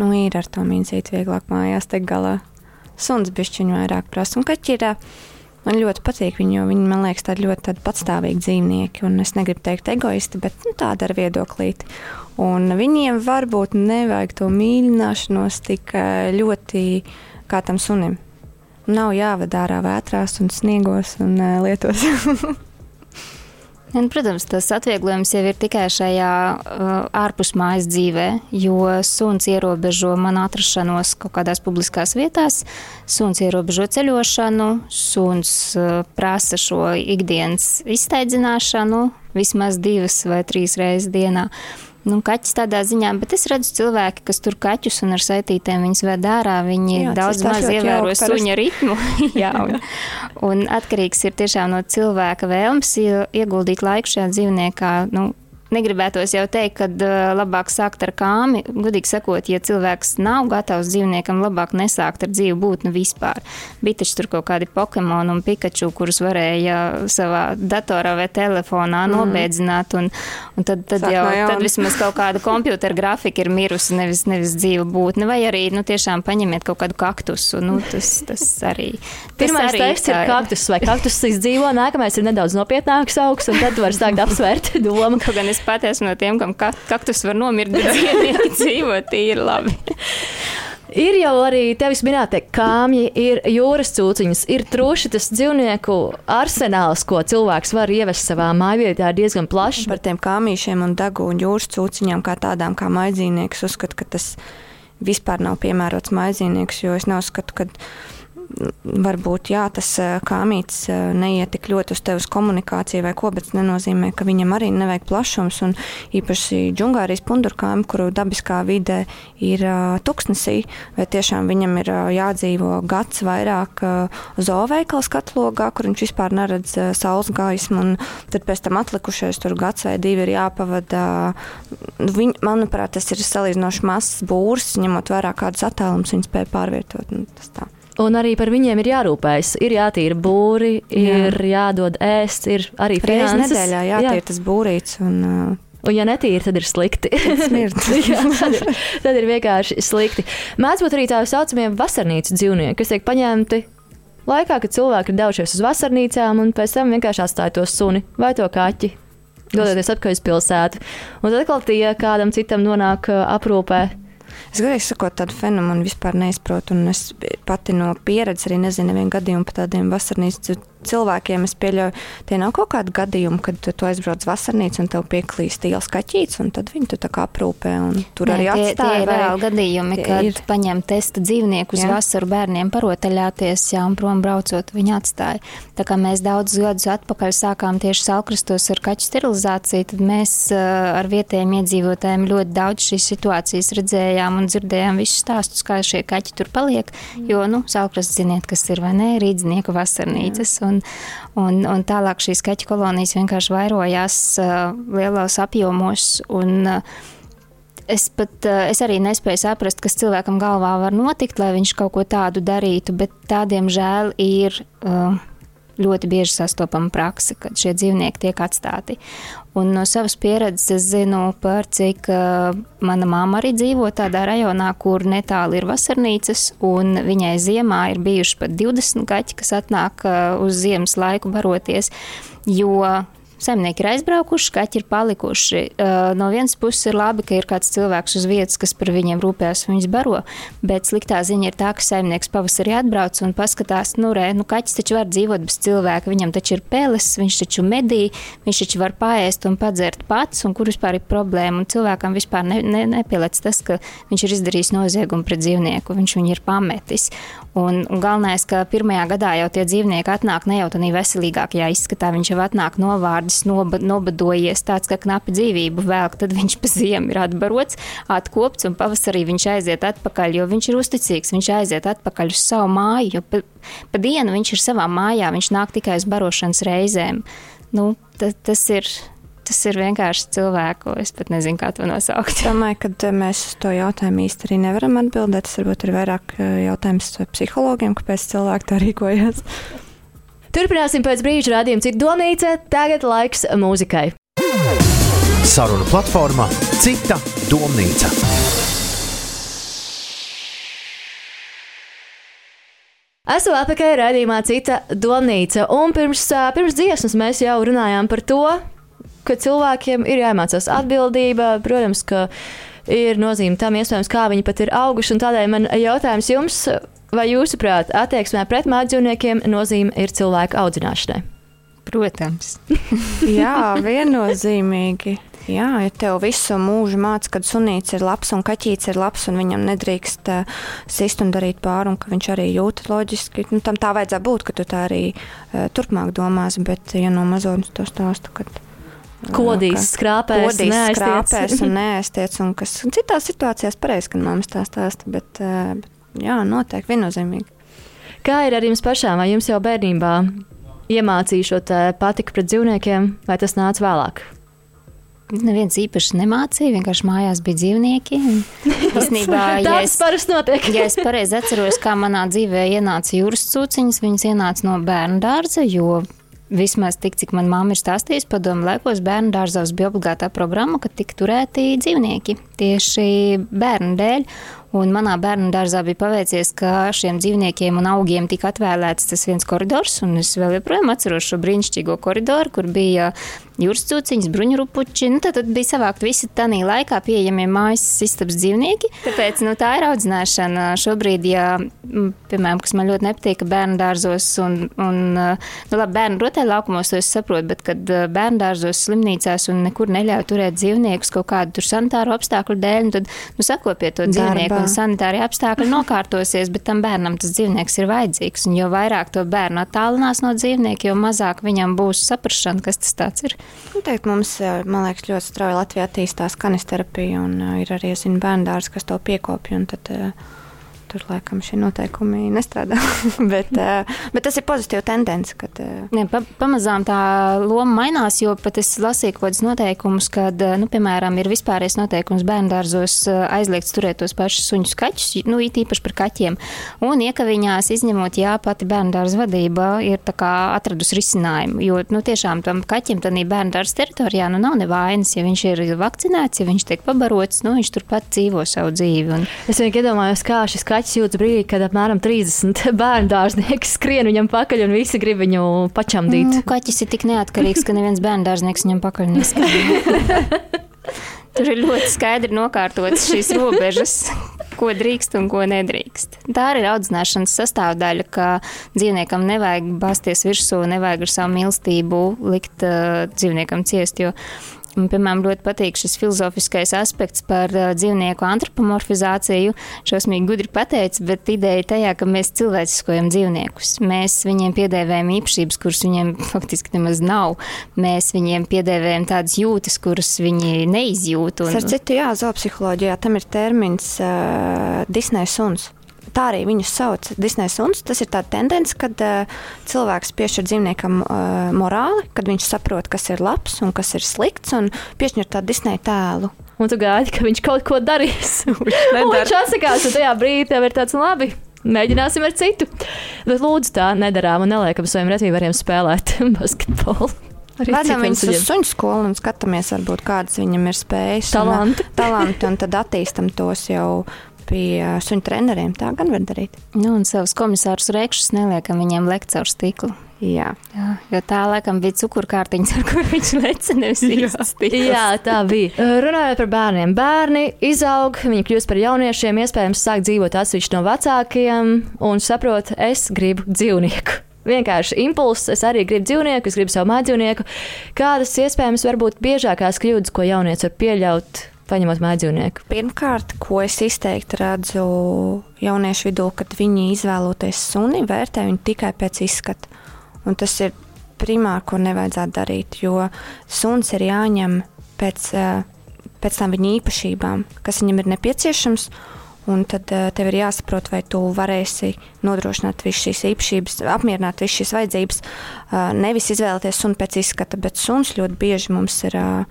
nu, ir ar to mīnīti vieglāk mājās tikt galā. Suns bišķiņu vairāk prasa. Un kaķi ir. Uh, Man ļoti patīk viņi, jo viņi man liekas tādi ļoti tādi patstāvīgi dzīvnieki. Un es negribu teikt egoisti, bet nu, tāda ar viedoklīti. Un viņiem varbūt nevajag to mīlināšanos tik ļoti kā tam sunim. Nav jāved ārā vētrās un sniegos un uh, lietos. Un, protams, tas atvieglojums jau ir tikai šajā uh, ārpusmājas dzīvē, jo suns ierobežo manu atrašanos kaut kādās publiskās vietās, suns ierobežo ceļošanu, suns uh, prasa šo ikdienas izsteidzināšanu vismaz divas vai trīs reizes dienā. Nu, kaķis tādā ziņā, bet es redzu cilvēki, kas tur kaķus un ar saitītēm viņus ved ārā. Viņi jā, daudz maz ievēro suņa ritmu. jā, un, un atkarīgs ir tiešām no cilvēka vēlmes ieguldīt laiku šajā dzīvniekā. Nu, negribētos jau teikt, ka uh, labāk sākt ar kāmi. Gudīgi sakot, ja cilvēks nav gatavs dzīvniekam, labāk nesākt ar dzīvu būtni vispār. Bija taču tur kaut kādi Pokemon un Pikachu, kurus varēja savā datorā vai telefonā mm. nobēdzināt, un, un tad, tad Sāk jau tad vismaz kaut kāda kompjutera grafika ir mirusi, nevis, nevis dzīva būtne, vai arī nu, tiešām paņemiet kaut kādu kaktusu. Nu, tas, tas arī. Pirmais teiks ir kaktus vai kaktus izdzīvo, nākamais ir nedaudz nopietnāks augs, un tad var sākt apsvērt domu. Kaut gan es pati esmu no tiem, kam kaktus var nomirt, bet dzīvnieki dzīvo tīri labi. Ir jau arī tevis minētie kāmji, ir jūras cūciņas, ir truši tas dzīvnieku arsenāls, ko cilvēks var ievest savā mājvietā, ir diezgan plašs. Par tiem kāmīšiem un dagūņu jūras cūciņām kā tādām kā maizīnieks uzskatu, ka tas vispār nav piemērots maizīnieks, jo es neuzskatu, ka varbūt jā, tas kāmītis neiet tik ļoti uz tevis komunikāciju vai ko, bet nenozīmē, ka viņam arī nevajag plašums. Un īpaši džungārijas pundurkāmi, kuru dabiskā vidē ir tuksnesī, vai tiešām viņam ir jādzīvo gads vairāk zooveikals katlogā, kur viņš vispār neredz saules gaismu, un tad pēc tam atlikušais tur gads vai divi ir jāpavada. Viņ, manuprāt, tas ir salīdzinoši mazs būrs, ņemot vērā kādus attālums viņi spēja pārvietot. Nu, tas tā. Un arī par viņiem ir jārūpējas. Ir jātīra būri, ir Jā. jādod ēst, ir arī finanses. Reizes nedēļā jātīra jā. tas būrīts. Un, uh... Un, ja netīri, tad ir slikti. Jā, tad, ir, tad ir vienkārši slikti. Mēdz būt arī tā saucamie vasarnīcu dzīvnieki, kas tiek paņemti laikā, kad cilvēki ir devušies uz vasarnīcām un pēc tam vienkārši atstāja to suni vai to kaķi, dodoties atpakaļ uz pilsētu. Un tad atkal tie kādam citam nonāk aprūpē Es godīgi sakot, tādu fenomenu vispār neizprotu. Es pati no pieredzes arī nezinu nevienu gadījumu par tādiem vasarnīcas cilvēkiem es pieļauju, tie nav kaut kādi gadījumi, kad tu aizbrauc vasarnīcu un tev pieklīst ielas kaķītes, un tad viņi tu tā kā aprūpē un tur Nē, arī atstāja. tie ir reāli gadījumi, kad ir. paņem testa dzīvnieku uz Jā. vasaru bērniem parotaļāties, jā, un prom braucot viņi atstāja. Tā kā mēs daudzus gadus atpakaļ sākām tieši salkrastos ar kaķu sterilizāciju, tad mēs uh, ar vietējiem iedzīvotājiem ļoti daudz šīs situācijas redzējām un dzirdējām visus stāstus, kā šie kaķi tur paliek, jo, nu, salkrasts ziniet, kas ir vai nē, rīdznieku vasarnīcas. Un, un, un tālāk šīs kaķu kolonijas vienkārši vairojās uh, lielos apjomos. Un, uh, Es pat eh, es arī nespēju saprast, kas cilvēkam galvā var notikt, lai viņš kaut ko tādu darītu, bet tādiem žēl ir uh, ļoti bieži sastopama praksa, kad šie dzīvnieki tiek atstāti. Un no savas pieredzes es zinu par cik uh, mana māma arī dzīvo tādā rajonā, kur netālu ir vasarnīcas, un viņai ziemā ir bijuši pat 20 kaķi, kas atnāk uh, uz ziemas laiku baroties, jo Saimnieki ir aizbraukuši, kaķi ir palikuši. Uh, no vienas puses ir labi, ka ir kāds cilvēks uz vietas, kas par viņiem rūpējas un viņus baro, bet sliktā ziņa ir tā, ka saimnieks pavasarī atbrauc un paskatās, nu, re, nu, kaķis taču var dzīvot bez cilvēka, viņam taču ir peles, viņš taču medī, viņš taču var paēst un padzert pats, un kur vispār ir problēma. Un cilvēkam vispār ne, ne, nepielēc tas, ka viņš ir izdarījis noziegumu pret dzīvnieku, viņš viņu ir pametis. Un, un galvenais, ka pirmajā gadā jau tie dzīvnieki atnāk ne jau tādā veselīgākajā izskatā, viņš jau atnāk novārdis, noba, nobadojies, tāds kā knapi dzīvību vēl, tad viņš pa ziemu ir atbarots, atkopts un pavasarī viņš aiziet atpakaļ, jo viņš ir uzticīgs, viņš aiziet atpakaļ uz savu māju, jo pa, pa dienu viņš ir savā mājā, viņš nāk tikai uz barošanas reizēm. Nu, ta, tas ir. Tas ir vienkārši cilvēku. Es pat nezinu, kā to nosaukt. Es domāju, ka mēs uz to jautājumu īsti arī nevaram atbildēt. Tas varbūt ir vairāk eh, jautājums psihologiem, kāpēc cilvēki tā rīkojas. Turpināsim pēc brīža rādījumu citu domnīca. Tagad laiks mūzikai. Saruna platformā Cita domnīca. Esmu apakaļ raidījumā Cita domnīca, un pirms, pirms dziesmas mēs jau runājām par to, ka cilvēkiem ir jāiemācās atbildība. Protams, ka ir nozīme tam, iespējams, kā viņi pat ir auguši, un tādēļ man jautājums jums, vai jūsuprāt, attieksmē pret mājdzīvniekiem nozīme ir cilvēku audzināšanai? Protams. Jā, viennozīmīgi. Jā, ja tev visu mūžu māca, ka sunīts ir labs un kaķītis ir labs, un viņam nedrīkst uh, sist un darīt pāri, un ka viņš arī jūt loģiski, nu, tam tā vajadzētu būt, ka tu tā arī uh, turpmāk domās. Bet, ja no mazotnes to stāstu, kad Kodīs, skrāpēs, kodīs, neaiztiec. skrāpēs un neaiztiec, un kas citās situācijās pareizi, kad mammas tā stāsta, bet, uh, bet jā, noteikti viennozīmīgi. Kā ir ar jums pašām? Vai jums jau bērnībā iemācīja šo patiku pret dzīvniekiem, vai tas nāca vēlāk? Neviens īpaši nemācīja, vienkārši mājās bija dzīvnieki. Īsnībā, ja es, parasti notiek. ja es pareizi atceros, kā manā dzīvē ienāca jūras cūciņas, viņas ienāca no bērnu dārza, jo vismaz tik, cik man mamma ir stāstījusi, padomu laikos bērnu dārzos bija obligātā programma, ka tika turēti dzīvnieki tieši bērnu dēļ. Un manā bērnu dārzā bija paveicies, ka šiem dzīvniekiem un augiem tika atvēlēts tas viens koridors, un es vēl joprojām atceros šo brīnišķīgo koridoru, kur bija jūras cūciņas, bruņurupuči. Nu, tad, tad bija savākt visi tādā laikā pieejamie mājas istabas dzīvnieki. Tāpēc nu, tā ir audzināšana. Šobrīd, ja, piemēram, kas man ļoti nepatīk, ka bērnu dārzos un, un nu, labi, bērnu rotaļlaukumos to es saprotu, bet kad eh, bērnu dārzos, slimnīcās un nekur neļauj turēt dzīvniekus kaut kādu tur sanitāru apstākļu dēļ, nu, tad nu, sakopiet to dzīvnieku sanitārie apstākļi nokārtosies, bet tam bērnam tas dzīvnieks ir vajadzīgs. Un jo vairāk to bērnu attālinās no dzīvnieka, jo mazāk viņam būs saprašana, kas tas ir. Noteikti mums, eh, man liekas, ļoti strauji Latvijā attīstās kanisterapija, un uh, ir arī zinu, bērndārs, kas to piekopja. Tad, uh, tur laikam šie noteikumi nestrādā. bet, uh, bet tas ir pozitīvs tendence. Kad, uh, Ne, pa, pamazām tā loma mainās, jo pat es lasīju kaut kādus noteikumus, kad, nu, piemēram, ir vispārējais noteikums bērngārzos aizliegts turēt tos pašus suņu skaļus, nu, it īpaši par kaķiem. Un iekaviņās izņemot, jā, pati bērngārza vadība ir tā kā atradusi risinājumu, jo, nu, tiešām tam kaķim tādā bērngārza teritorijā, nu, nav nevainas, ja viņš ir vakcinēts, ja viņš tiek pabarots, nu, viņš turpat dzīvo savu dzīvi. Un, Es vienkārši iedomājos, kā šis kaķis jūtas brīdī, kad apmēram 30 bērnu dārznieki skrien viņam pakaļ un visi grib viņu pačamdīt. Nu, kaķis ir tik neatkarīgs, ka neviens bērngārznieks viņam pakaļ neskrien. Tur ir ļoti skaidri nokārtotas šīs robežas, ko drīkst un ko nedrīkst. Tā arī ir audzināšanas sastāvdaļa, ka dzīvniekam nevajag basties virsū, nevajag ar savu mīlestību likt uh, dzīvniekam ciest, jo Man, piemēram, ļoti patīk šis filozofiskais aspekts par uh, dzīvnieku antropomorfizāciju. Šausmīgi gudri pateicis, bet ideja tajā, ka mēs cilvēciskojam dzīvniekus. Mēs viņiem piedēvējam īpašības, kuras viņiem faktiski nemaz nav. Mēs viņiem piedēvējam tādas jūtas, kuras viņi neizjūt. Un... Ar citu, jā, zoopsiholoģijā tam ir termins uh, Disneja suns tā arī viņus sauc Disneja suns. Tas ir tāds tendence, kad uh, cilvēks piešķir dzīvniekam uh, morāli, kad viņš saprot, kas ir labs un kas ir slikts, un piešķir tādu Disneja tēlu. Un tu gaidi, ka viņš kaut ko darīs. viņš atsakās, un tajā brīdī tev ir tāds labi. Mēģināsim ar citu. Bet lūdzu, tā nedarām un neliekam saviem retīvariem spēlēt basketbolu. Vedam viņus uz suņu skolu un skatāmies, varbūt, kādas viņam ir spējas. Talanti. Un, talanti, un tad attīstam tos jau pie suņu treneriem. Tā gan var darīt. Nu, un savus komisārus rēkšus neliekam viņiem lekt caur stiklu. Jā. Jā, jo tā laikam bija cukurkārtiņš, ar kuru viņš leca nevis īsts. Jā, tā bija. Runājot par bērniem. Bērni izaug, viņi kļūst par jauniešiem, iespējams, sāk dzīvot atsevišķi no vecākiem un saprot, es gribu dzīvnieku. Vienkārši impulss, es arī gribu dzīvnieku, es gribu savu mājdzīvnieku. Kādas iespējams varbūt biežākās kļūdas, ko jaunieci var pieļaut paņemot mājdzīvnieku? Pirmkārt, ko es izteikti redzu jauniešu vidū, kad viņi izvēloties suni, vērtē viņu tikai pēc izskata. Un tas ir primāri, ko nevajadzētu darīt, jo suns ir jāņem pēc, eh, pēc tam viņa īpašībām, kas viņam ir nepieciešams. Un tad uh, tev ir jāsaprot, vai tu varēsi nodrošināt visas šīs īpašības, apmierināt visas šīs vajadzības. Uh, nevis izvēlēties sunu pēc izskata, bet suns ļoti bieži mums ir uh,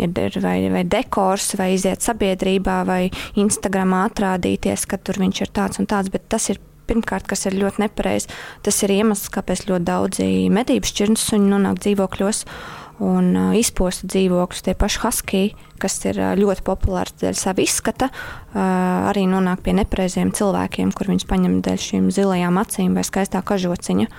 ir vai, vai dekors, vai iziet sabiedrībā, vai Instagramā atrādīties, ka tur viņš ir tāds un tāds, bet tas ir pirmkārt, kas ir ļoti nepareizi. Tas ir iemesls, kāpēc ļoti daudzi medību šķirnes suņi nonāk dzīvokļos un uh, izposta dzīvokļus. Tie paši husky, kas ir uh, ļoti populārs dēļ sava izskata, uh, arī nonāk pie nepareiziem cilvēkiem, kur viņus paņem dēļ šīm zilajām acīm vai skaistā kažociņa.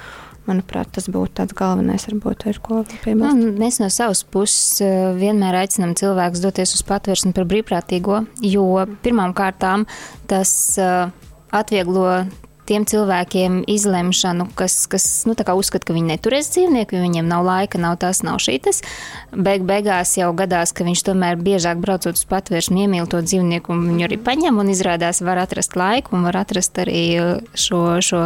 Manuprāt, tas būtu tāds galvenais, varbūt, ir ko piebilst. Nu, mēs no savas puses eh, vienmēr aicinām cilvēkus doties uz patvērsni par brīvprātīgo, jo pirmām kārtām tas eh, atvieglo tiem cilvēkiem izlemšanu, kas, kas nu, uzskata, ka viņi neturēs dzīvnieku, jo viņiem nav laika, nav tas, nav šīs. Beig beigās jau gadās, ka viņš tomēr biežāk braucot uz patvērsni, iemīl to dzīvnieku, un viņu arī paņem un izrādās var atrast laiku un var atrast arī uh, šo, šo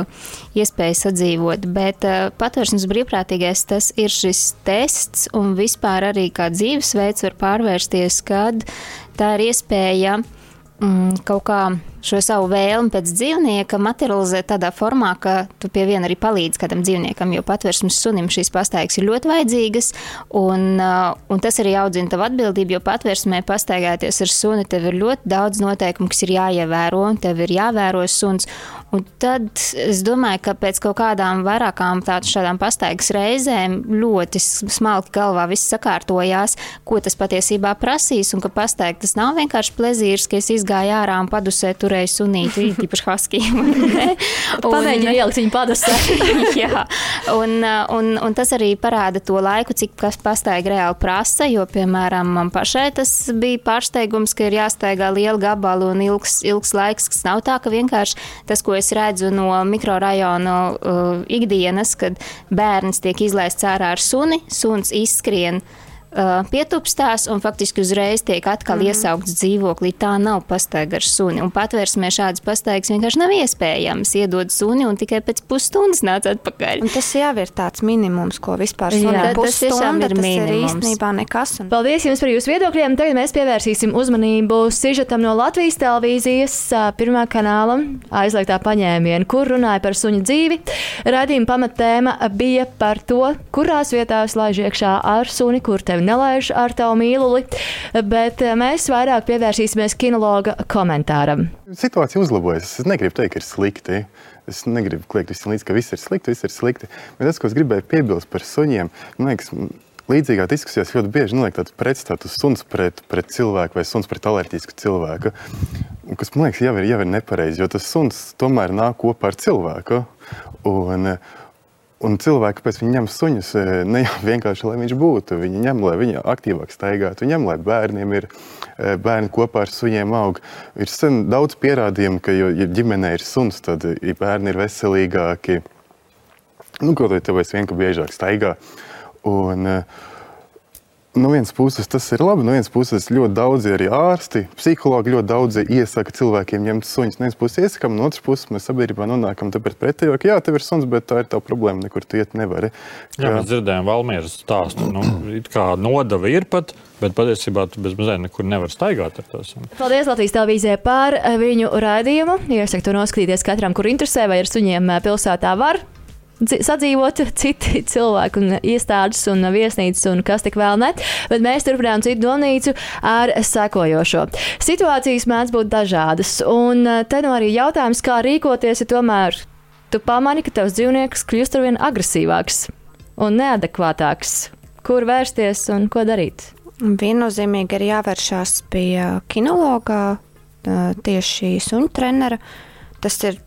iespēju sadzīvot. Bet uh, patvērsnes brīvprātīgais tas ir šis tests, un vispār arī kā dzīvesveids var pārvērsties, kad tā ir iespēja mm, kaut kā šo savu vēlmi pēc dzīvnieka materializēt tādā formā, ka tu pie viena arī palīdzi kādam dzīvniekam, jo patvērsmes sunim šīs pastaigas ir ļoti vajadzīgas, un, uh, un tas arī audzina tavu atbildību, jo patvērsmē pastaigāties ar suni tev ir ļoti daudz noteikumu, kas ir jāievēro, un tev ir jāvēro suns. Un tad es domāju, ka pēc kaut kādām vairākām tādām pastaigas reizēm ļoti smalki galvā viss sakārtojās, ko tas patiesībā prasīs, un ka pastaigta tas nav vienkārši plezīrs, ka es izgāju ārā un padusēju turēju sunīti, īpaši haskiju. Pamēģināju ielikt viņu padasē. jā, un, un, un tas arī parāda to laiku, cik kas pastaigi reāli prasa, jo, piemēram, man pašai tas bija pārsteigums, ka ir jāstaigā liela gabala un ilgs, ilgs laiks, kas nav tā, ka vienkārši tas, ko es redzu no mikrorajona uh, ikdienas, kad bērns tiek izlaists ārā ar suni, suns izskrien uh, pietupstās un faktiski uzreiz tiek atkal mm -hmm. iesaukts dzīvoklī. Tā nav pastaiga ar suni. Un patvērsmē šādas pastaigas vienkārši nav iespējams. Iedod suni un tikai pēc pusstundas nāc atpakaļ. Un tas jau ir tāds minimums, ko vispār suni pusstunda, tas, tas ir īstenībā nekas. Un... Paldies jums par jūsu viedokļiem. Tagad mēs pievērsīsim uzmanību sižetam no Latvijas televīzijas pirmā kanāla aizliegtā paņēmiena, kur runāja par suņu dzīvi. Radījuma pamatēma bija par to, kurās vietās laiž iekšā ar suni, kur tevi tevi nelaiž ar tavu mīluli, bet eh, mēs vairāk pievērsīsimies kinologa komentāram. Situācija uzlabojas. Es negribu teikt, ka ir slikti. Es negribu kliegt visam līdzi, ka viss ir slikti, viss ir slikti. Bet tas, ko es gribēju piebilst par suņiem, man liekas, līdzīgā diskusijās ļoti bieži noliek tādu pretstatu suns pret, pret cilvēku vai suns pret alerģisku cilvēku. Kas man liekas, jau ir, jau ir nepareizi, jo tas suns tomēr nāk kopā ar cilvēku. Un, Un cilvēki pēc tam ņem suņus ne jau vienkārši, lai viņš būtu. Viņi ņem, lai viņi aktīvāk staigātu, ņem, lai bērniem ir bērni kopā ar suņiem aug. Ir sen daudz pierādījumu, ka, ja ģimenē ir suns, tad ja bērni ir veselīgāki. Nu, kaut vai tāpēc vien, ka biežāk staigā. Un, uh, no vienas puses tas ir labi, no vienas puses ļoti daudzi arī ārsti, psihologi ļoti daudzi iesaka cilvēkiem ņemt suņus. No vienas puses iesakām, no otras puses mēs sabiedrībā nonākam tāpēc pretējo, ka jā, tev ir suns, bet tā ir tā problēma, nekur tu iet nevari. Ka... Jā, mēs dzirdējām Valmieras stāstu. Nu, kā nodeva ir pat. Bet patiesībā tu bez mazliet nekur nevar staigāt ar to sunu. Paldies Latvijas televīzijai par viņu raidījumu. Iesaku to noskatīties katram, kur interesē, vai ar suņiem pilsētā var sadzīvot citi cilvēki, un iestādes un viesnīcas, un kas tik vēl ne. Bet mēs turpinām citu domnīcu ar sekojošo. Situācijas mēdz būt dažādas, un eh, te nu arī jautājums, kā rīkoties, ja tomēr tu pamani, ka tavs dzīvnieks kļūst ar vien agresīvāks un neadekvātāks. Kur vērsties un ko darīt? Viennozīmīgi ir jāvēršās pie kinologa, tieši suņu trenera. Tas ir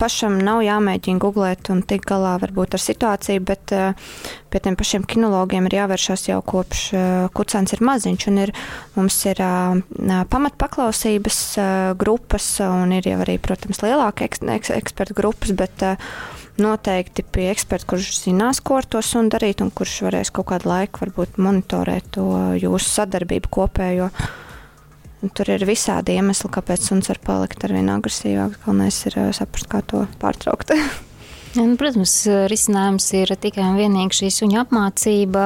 pašam nav jāmēģina googlēt un tikt galā varbūt ar situāciju, bet uh, pie tiem pašiem kinologiem ir jāvēršas jau kopš uh, kucēns ir maziņš. Ir, mums ir uh, pamatpaklausības grupas un ir jau arī, protams, lielāka eks, eks, ekspertu grupas, bet noteikti pie eksperta, kurš zinās, ko ar to sunu darīt un kurš varēs kaut kādu laiku varbūt monitorēt to jūsu sadarbību kopējo. Tur ir visādi iemesli, kāpēc suns var palikt ar vien agresīvāks. Galvenais ir uh, saprast, kā to pārtraukt. Nu, protams, risinājums ir tikai un vienīgi šī suņa apmācība.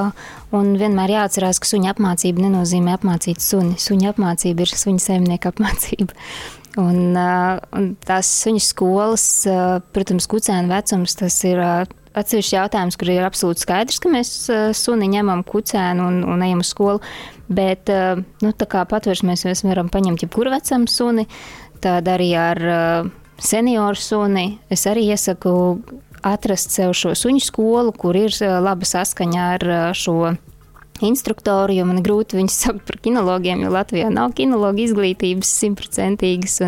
Un vienmēr jāatcerās, ka suņa apmācība nenozīmē apmācīt suni. Suņa apmācība ir suņa saimnieka apmācība. Un, uh, un tās suņu skolas, uh, protams, kucēna vecums, tas ir atsevišķs jautājums, kur ir absolūti skaidrs, ka mēs suni ņemam kucēnu un, un ejam uz skolu. Bet, eh, nu, tā kā patvērsmēs mēs varam paņemt jebkuru vecumu suni, tad arī ar eh, senioru suni es arī iesaku atrast sev šo suņu skolu, kur ir eh, laba saskaņa ar šo instruktoru, jo man grūti viņus saukt par kinologiem, jo Latvijā nav kinologa izglītības simtprocentīgas.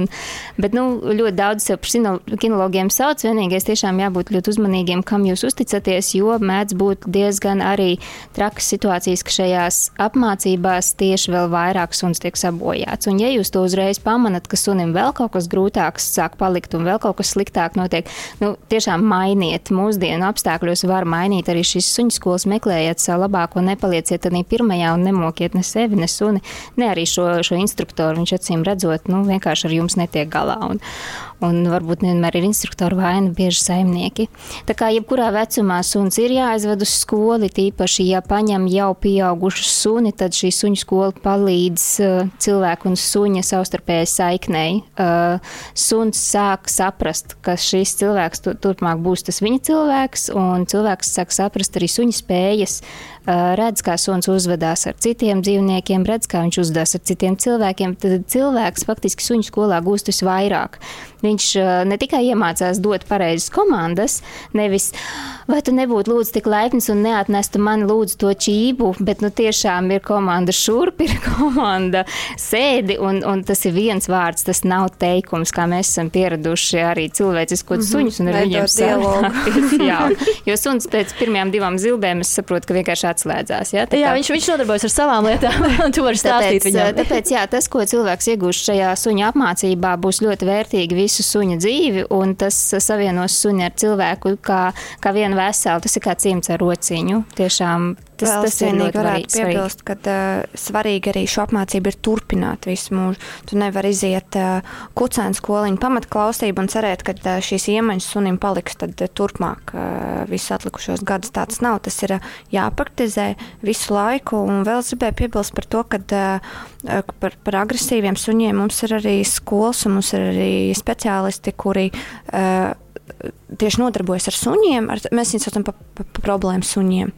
Bet nu, ļoti daudz sev par kinologiem sauc. Vienīgais tiešām jābūt ļoti uzmanīgiem, kam jūs uzticaties, jo mēdz būt diezgan arī trakas situācijas, ka šajās apmācībās tieši vēl vairāk suns tiek sabojāts. Un ja jūs to uzreiz pamanat, ka sunim vēl kaut kas grūtāks sāk palikt un vēl kaut kas sliktāk notiek, nu, tiešām mainiet. Mūsdienu apstākļos var mainīt arī šīs suņu skolas, meklējiet savu labāko, nepalieciet iet arī pirmajā un nemokiet ne sevi, ne suni, ne arī šo, šo instruktoru. Viņš acīm redzot, nu, vienkārši ar jums netiek galā. Un, un varbūt nevienmēr ir instruktori vaina, bieži saimnieki. Tā kā jebkurā vecumā suns ir jāaizved uz skoli, tīpaši, ja paņem jau pieaugušu suni, tad šī suņu skola palīdz uh, cilvēku un suņa savstarpējai saiknei. Uh, suns sāk saprast, ka šis cilvēks tu, turpmāk būs tas viņa cilvēks, un cilvēks sāk saprast arī suņa spējas, uh, redz, kā suns uzvedās ar citiem dzīvniekiem, redz, kā viņš uzvedās ar citiem cilvēkiem. Tad cilvēks faktiski suņu skolā gūst visvairāk. Viņš ne tikai iemācās dot pareizas komandas, nevis, vai tu nebūtu lūdzu tik laipns un neatnestu man lūdzu to čību, bet nu tiešām ir komanda šurp, ir komanda sēdi, un, un tas ir viens vārds, tas nav teikums, kā mēs esam pieraduši arī cilvēciskot mm -hmm. suņus un ar viņiem sarunāties. Jā, jo suns pēc pirmajām divām zilbēm es saprotu, ka vienkārši atslēdzās. Ja? Jā, viņš, viņš nodarbojas ar savām lietām, un tu vari stāstīt tāpēc, viņam. Tāpēc, jā, tas, ko cilvēks iegūst šajā suņa apmācībā, būs ļoti vērtīgi visu suņa dzīvi, un tas savienos suņu ar cilvēku kā, kā vienu veselu. Tas ir kā cimds ar rociņu. Tiešām Tas, Vēl tas vienīgi varētu piebilst, ka uh, svarīgi arī šo apmācību ir turpināt visu mūžu. Tu nevari iziet uh, kucēnu skoliņu pamatklausību un cerēt, ka uh, šīs iemaņas sunim paliks tad uh, turpmāk uh, visus atlikušos gadus. Tāds nav. Tas ir uh, jāpraktizē visu laiku. Un vēl es gribēju piebilst par to, ka uh, par, par agresīviem suņiem mums ir arī skolas un mums ir arī speciālisti, kuri uh, tieši nodarbojas ar suņiem. Ar, mēs viņus saucam par pa, pa problēmu suņiem.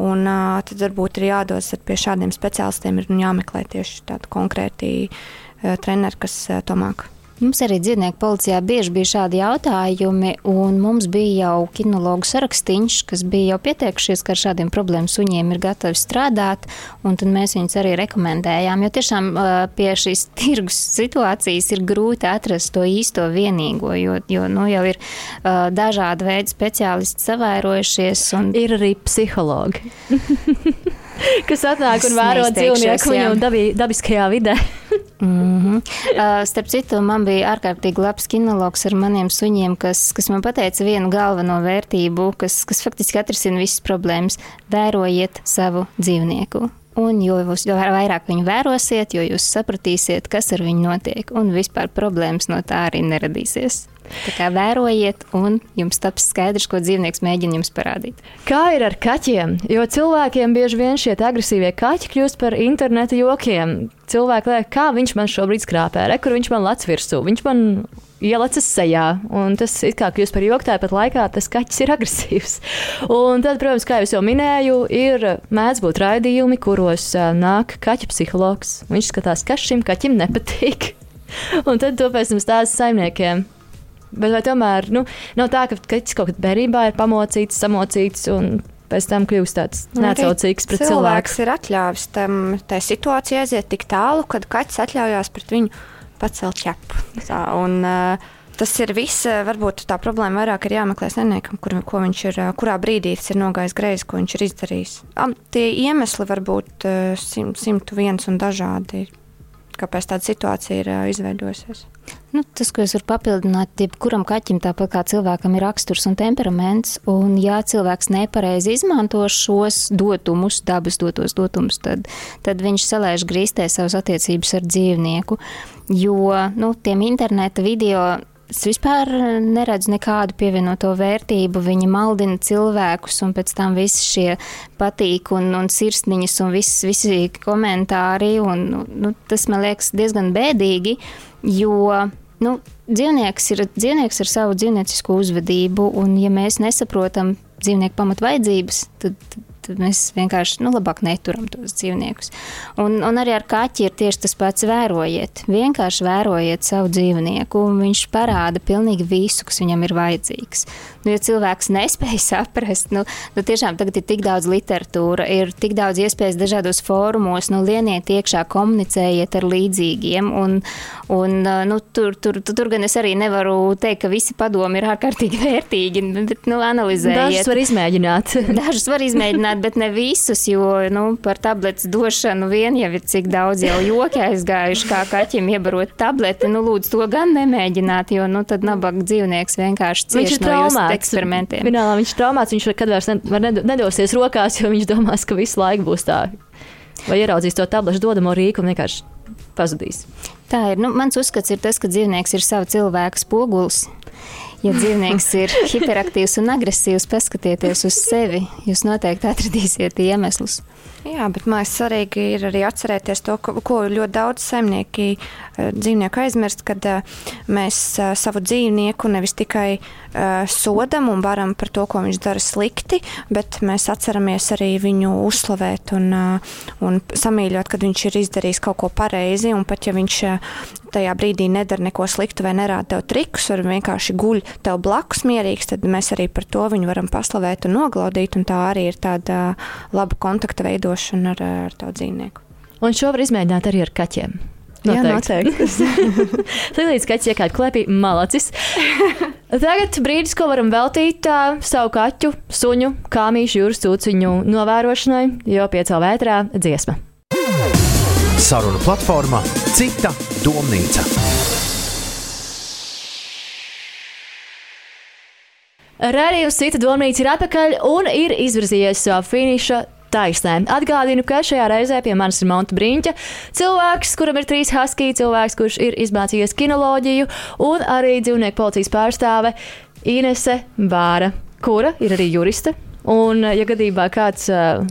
Un, uh, tad varbūt ir jādodas pie šādiem speciālistiem, ir jāmeklē tieši tādi konkrēti uh, treneri, kas uh, to māca. Mums arī dzīvnieku policijā bieži bija šādi jautājumi, un mums bija jau kinologu sarakstīņš, kas bija jau pieteikušies, ka ar šādiem problēmu suņiem ir gatavi strādāt, un tad mēs viņus arī rekomendējām. Jo tiešām pie šīs tirgus situācijas ir grūti atrast to īsto vienīgo, jo, jo nu, jau ir dažādi veidi speciālisti savairojušies. Un... Ir arī psihologi. kas atnāk un vēro dzīvnieku viņu dabiskajā vidē. Mm -hmm. uh, starp citu, man bija ārkārtīgi labs kinologs ar maniem suņiem, kas, kas man teica vienu galveno vērtību, kas, kas faktiski atrisina visas problēmas. Vērojiet savu dzīvnieku. Un jo, jūs, jo vairāk viņu vērosiet, jo jūs sapratīsiet, kas ar viņu notiek, un vispār problēmas no tā arī neradīsies. Tā kā vērojiet, un jums taps skaidrs, ko dzīvnieks mēģina jums parādīt. Kā ir ar kaķiem? Jo cilvēkiem bieži vien šie agresīvie kaķi kļūst par interneta jokiem. Cilvēki liekas, kā viņš man šobrīd skrāpē, re, kur viņš man lec virsū, viņš man ielicis sejā. Un tas ir kā kļūst par joku, tāpat laikā tas kaķis ir agresīvs. Un tad, protams, kā jau minēju, ir mēdz būt raidījumi, kuros nāk kaķa psihologs. Viņš skatās, kas šim kaķim nepatīk. Un tad to pēc tam stāsta saimniekiem. Bet vai tomēr nu, nav tā, ka kaķis kaut kad bērnībā ir pamocīts, samocīts un pēc tam kļūst tāds nu, neatsaucīgs pret cilvēku? Cilvēks ir atļāvis tam tai situācijai aiziet tik tālu, kad kaķis atļaujās pret viņu pacelt ķepu. Tā, un, uh, Tas ir viss. Varbūt tā problēma vairāk ir jāmeklē senēkam, kur, ir, kurā brīdī tas ir nogājis greizi, ko viņš ir izdarījis. Tie iemesli var būt simt, simt viens un dažādi kāpēc tāda situācija ir izveidojusies. Nu, tas, ko es varu papildināt, jebkuram kaķim, tāpat kā cilvēkam, ir raksturs un temperaments. Un, ja cilvēks nepareizi izmanto šos dotumus, dabas dotos dotumus, tad, tad viņš salēž grīstē savas attiecības ar dzīvnieku. Jo nu, tiem interneta video Es vispār neredzu nekādu pievienoto vērtību. Viņi maldina cilvēkus, un pēc tam visi šie patīk un, un sirsniņas un viss, visi komentāri. Un, nu, tas man liekas diezgan bēdīgi, jo nu, dzīvnieks, ir, dzīvnieks ir savu dzīvniecisku uzvedību, un ja mēs nesaprotam dzīvnieku pamatvaidzības, tad mēs vienkārši nu, labāk neturam tos dzīvniekus. Un, un arī ar kaķi ir tieši tas pats. Vērojiet, vienkārši vērojiet savu dzīvnieku, un viņš parāda pilnīgi visu, kas viņam ir vajadzīgs. Nu, ja cilvēks nespēja saprast, nu, nu tiešām tagad ir tik daudz literatūra, ir tik daudz iespējas dažādos fórumos, nu, lieniet iekšā, komunicējiet ar līdzīgiem. Un, un, nu, tur, tur, tur, tur gan es arī nevaru teikt, ka visi padomi ir ārkārtīgi vērtīgi, bet nu, analizējiet. Dažus var izmēģināt. Dažus var izmēģināt, bet ne visus, jo nu, par tabletes došanu vien jau ir cik daudz jau joki aizgājuši, kā kaķim iebarot tableti. Nu, lūdzu, to gan nemēģināt, jo nu, tad nabaga dzīvnieks vienkārši cieš no jūsu eksperimentiem. Finālā viņš ir traumāts, viņš kad vairs nedosies rokās, jo viņš domās, ka visu laiku būs tā. Vai ieraudzīs to tablešu dodamo rīku un vienkārši pazudīs. Tā ir. Nu, mans uzskats ir tas, ka dzīvnieks ir sava cilvēka spogulis. Ja dzīvnieks ir hiperaktīvs un agresīvs, paskatieties uz sevi. Jūs noteikti atradīsiet iemeslus. Jā, bet man svarīgi ir arī atcerēties to, ko, ko ļoti daudz saimnieki eh, dzīvnieku aizmirst, kad eh, mēs eh, savu dzīvnieku nevis tikai sodam un varam par to, ko viņš dara slikti, bet mēs atceramies arī viņu uzslavēt un, un samīļot, kad viņš ir izdarījis kaut ko pareizi. Un pat ja viņš tajā brīdī nedara neko sliktu vai nerāda tev trikus, vai vienkārši guļ tev blakus mierīgs, tad mēs arī par to viņu varam paslavēt un noglaudīt. Un tā arī ir tāda laba kontakta veidošana lidošanu ar, ar to dzīvnieku. Un šo var izmēģināt arī ar kaķiem. Noteikti. Jā, noteikti. Līdz kaķis iekāpa klēpī, malacis. Tagad brīdis, ko varam veltīt uh, savu kaķu, suņu, kāmīšu, jūras cūciņu novērošanai, jo piecēlā vētrā dziesma. Saruna platformā Cita domnīca. Radījums Cita domnīca ir atpakaļ un ir izvirzījies savā finiša taisnē. Atgādinu, ka šajā reizē pie manis ir Monta Brīņķa, cilvēks, kuram ir trīs husky, cilvēks, kurš ir izmācījies kinoloģiju, un arī dzīvnieku policijas pārstāve Inese Bāra, kura ir arī juriste. Un, ja gadījumā kāds uh,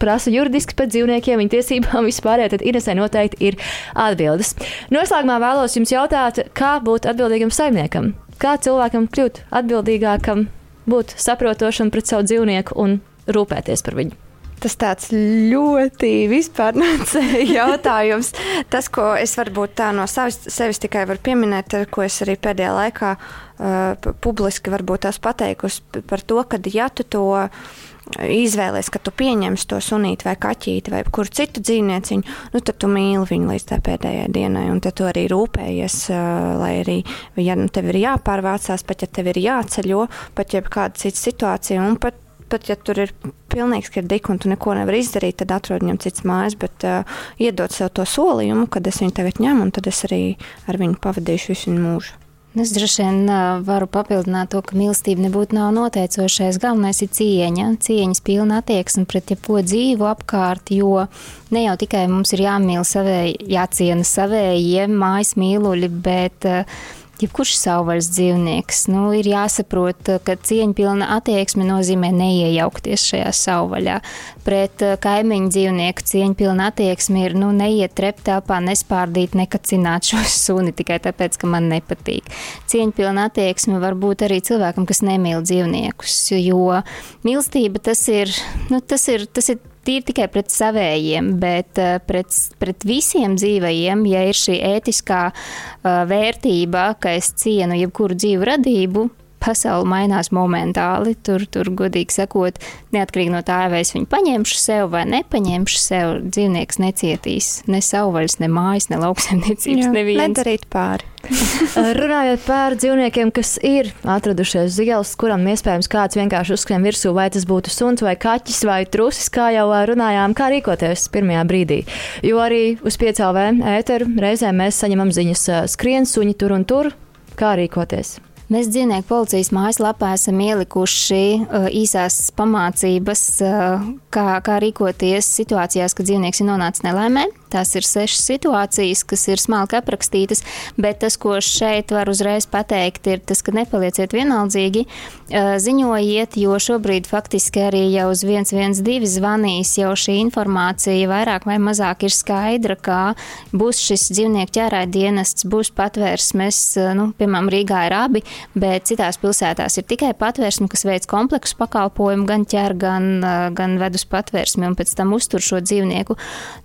prasa juridiski par dzīvniekiem, viņa tiesībām vispār, tad Inesē noteikti ir atbildes. Noslēgumā vēlos jums jautāt, kā būt atbildīgam saimniekam? Kā cilvēkam kļūt atbildīgākam, būt saprotošam pret savu dzīvnieku un rūpēties par viņu? Tas tāds ļoti vispārnāts jautājums. Tas, ko es varbūt tā no savas, sevis tikai varu pieminēt, ko es arī pēdējā laikā uh, publiski varbūt tās pateikusi par to, ka ja tu to izvēlēsies, ka tu pieņemsi to sunīti vai kaķīti vai kuru citu dzīvnieciņu, nu, tad tu mīli viņu līdz tā pēdējai dienai, un tad tu arī rūpējies, lai arī, ja nu, tev ir jāpārvācās, pat ja tev ir jāceļo, pat ja kāda cita situācija, un pat, pat ja tur ir pilnīgs, ka ir dika un tu neko nevari izdarīt, tad atrod viņam cits mājas, bet uh, iedod sev to solījumu, kad es viņu tagad ņemu, un tad es arī ar viņu pavadīšu visu viņu mūžu. Es droši vien uh, varu papildināt to, ka mīlestība nebūtu nav noteicošais. Galvenais ir cieņa, cieņas pilna attieksme pret jebko dzīvu apkārt, jo ne jau tikai mums ir jāmīl savēji, jāciena savējie mājas mīluļi, bet uh, jebkurš savvaļas dzīvnieks, nu, ir jāsaprot, ka cieņpilna attieksme nozīmē neiejaukties šajā savvaļā. Pret eh, kaimiņu dzīvnieku cieņpilna attieksme ir nu, neiet treptelpā, nespārdīt, nekacināt šo suni tikai tāpēc, ka man nepatīk. Cieņpilna attieksme var būt arī cilvēkam, kas nemīl dzīvniekus, jo mīlestība tas ir, nu, tas ir, tas ir tīri tikai pret savējiem, bet eh, pret, pret visiem dzīvajiem, ja ir šī ētiskā uh, vērtība, ka es cienu jebkuru dzīvu radību, pasaule mainās momentāli. Tur, tur godīgi sakot, neatkarīgi no tā, vai es viņu paņemšu sev vai nepaņemšu sev, dzīvnieks necietīs ne savvaļas, ne mājas, ne lauksaimniecības, neviens. Nedarīt pāri. Runājot par dzīvniekiem, kas ir atradušies uz ielas, kuram iespējams kāds vienkārši uzskrien virsū, vai tas būtu suns vai kaķis vai trusis, kā jau runājām, kā rīkoties pirmajā brīdī. Jo arī uz piecēlē ēteru reizēm mēs saņemam ziņas skrien suņi tur un tur, kā rīkoties. Mēs dzīvnieku policijas mājaslapā esam ielikuši uh, īsās pamācības, uh, kā, kā rīkoties situācijās, kad dzīvnieks ir nonācis nelaimē. Tās ir sešas situācijas, kas ir smalki aprakstītas, bet tas, ko šeit var uzreiz pateikt, ir tas, ka nepalieciet vienaldzīgi, ziņojiet, jo šobrīd faktiski arī jau uz 112 zvanīs jau šī informācija vairāk vai mazāk ir skaidra, kā būs šis dzīvnieku ķērāja dienests, būs patvērsmes, nu, piemēram, Rīgā ir abi, bet citās pilsētās ir tikai patvērsme, kas veids kompleksu pakalpojumu, gan ķer, gan, gan ved uz patvērsmi un pēc tam uztur šo dzīvnieku.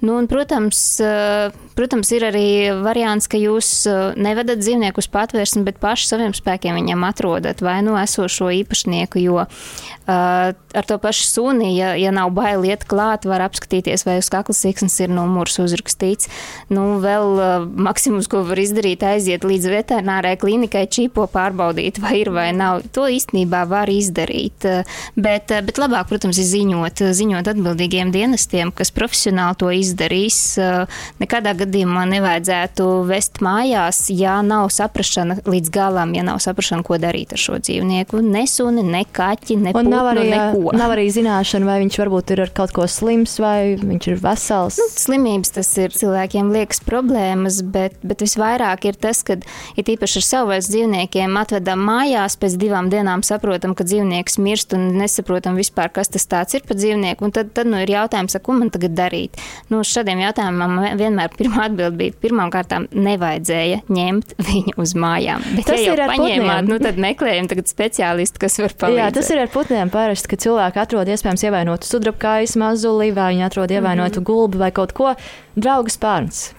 Nu, un, protams, Protams, eh, protams, ir arī variants, ka jūs eh, nevedat dzīvnieku uz patvērsni, bet paši saviem spēkiem viņam atrodat vai nu esošo īpašnieku, jo uh, ar to pašu suni, ja, ja nav bail iet klāt, var apskatīties, vai uz kaklas siksnas ir numurs uzrakstīts. Nu, vēl maksimums, ko var izdarīt, aiziet līdz veterinārai klinikai, čīpo pārbaudīt, vai ir vai nav. To īstenībā var izdarīt, bet, bet labāk, protams, ir ziņot, ziņot atbildīgiem dienestiem, kas profesionāli to izdarīs nekādā gadījumā nevajadzētu vest mājās, ja nav saprašana līdz galam, ja nav saprašana, ko darīt ar šo dzīvnieku. Ne suni, ne kaķi, ne putnu, nav arī, neko. Nav arī zināšana, vai viņš varbūt ir ar kaut ko slims, vai viņš ir vesels. Nu, slimības tas ir cilvēkiem liekas problēmas, bet, bet visvairāk ir tas, ka ir īpaši ar savvaļas dzīvniekiem atvedam mājās, pēc divām dienām saprotam, ka dzīvnieks mirst un nesaprotam vispār, kas tas tāds ir pa dzīvnieku. Un tad, tad nu, ir jautājums, ko man tagad darīt. Nu, šādiem jautājumiem jautājumam vienmēr pirmā atbild bija, pirmām kārtām nevajadzēja ņemt viņu uz mājām. Bet, tas ja ir ar paņēmāt, nu tad meklējam tagad speciālistu, kas var palīdzēt. Jā, tas ir ar putniem parasti, ka cilvēki atrod iespējams ievainotu sudrabkājas mazuli, vai viņi atrod ievainotu mm -hmm. gulbu vai kaut ko. Draugs pārns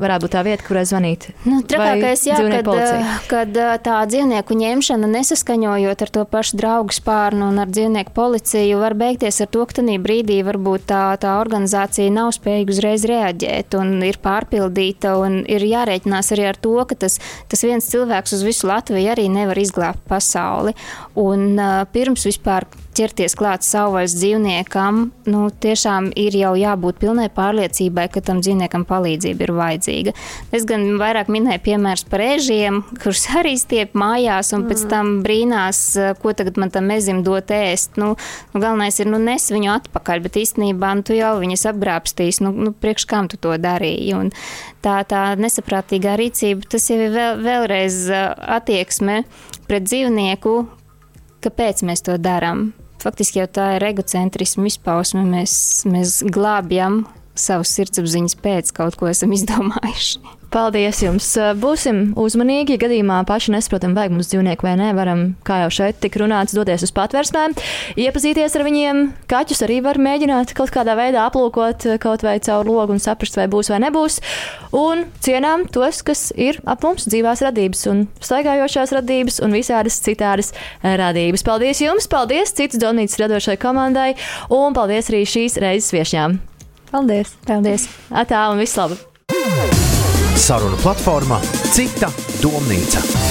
varētu būt tā vieta, kurai zvanīt. Nu, trakākais, jā, kad, policija. kad tā dzīvnieku ņemšana nesaskaņojot ar to pašu draugu spārnu un ar dzīvnieku policiju var beigties ar to, ka tajā brīdī varbūt tā, tā organizācija nav spējīga uzreiz reaģēt un ir pārpildīta un ir jārēķinās arī ar to, ka tas, tas viens cilvēks uz visu Latviju arī nevar izglābt pasauli. Un uh, pirms vispār ķerties klāt savvaļas dzīvniekam, nu, tiešām ir jau jābūt pilnai pārliecībai, ka tam dzīvniekam palīdzība ir vajadzīga. Es gan vairāk minēju piemērus par ēžiem, kurus arī stiep mājās un pēc mm. tam brīnās, ko tagad man tam mezim dot ēst. Nu, nu, galvenais ir, nu, nes viņu atpakaļ, bet īstenībā nu, tu jau viņas apgrābstīs, nu, nu priekš kam tu to darīji. Un tā, tā nesaprātīgā rīcība, tas jau ir vēl, vēlreiz attieksme pret dzīvnieku, kāpēc mēs to darām faktiski jau tā ir egocentrisma izpausme. Mēs, mēs glābjam savas sirdsapziņas pēc kaut ko esam izdomājuši. Paldies jums! Būsim uzmanīgi, gadījumā paši nesaprotam, vajag mums dzīvnieku vai nē. Varam, kā jau šeit tika runāts, doties uz patvērsmēm, iepazīties ar viņiem. Kaķus arī var mēģināt kaut kādā veidā aplūkot kaut vai caur logu un saprast, vai būs vai nebūs. Un cienām tos, kas ir ap mums dzīvās radības un staigājošās radības un visādas citādas radības. Paldies jums! Paldies citas Donītas radošai komandai un paldies arī šīs reizes viešņām! Paldies! Paldies! Atā un vislabāk! Saruna platformā Cita domnīca.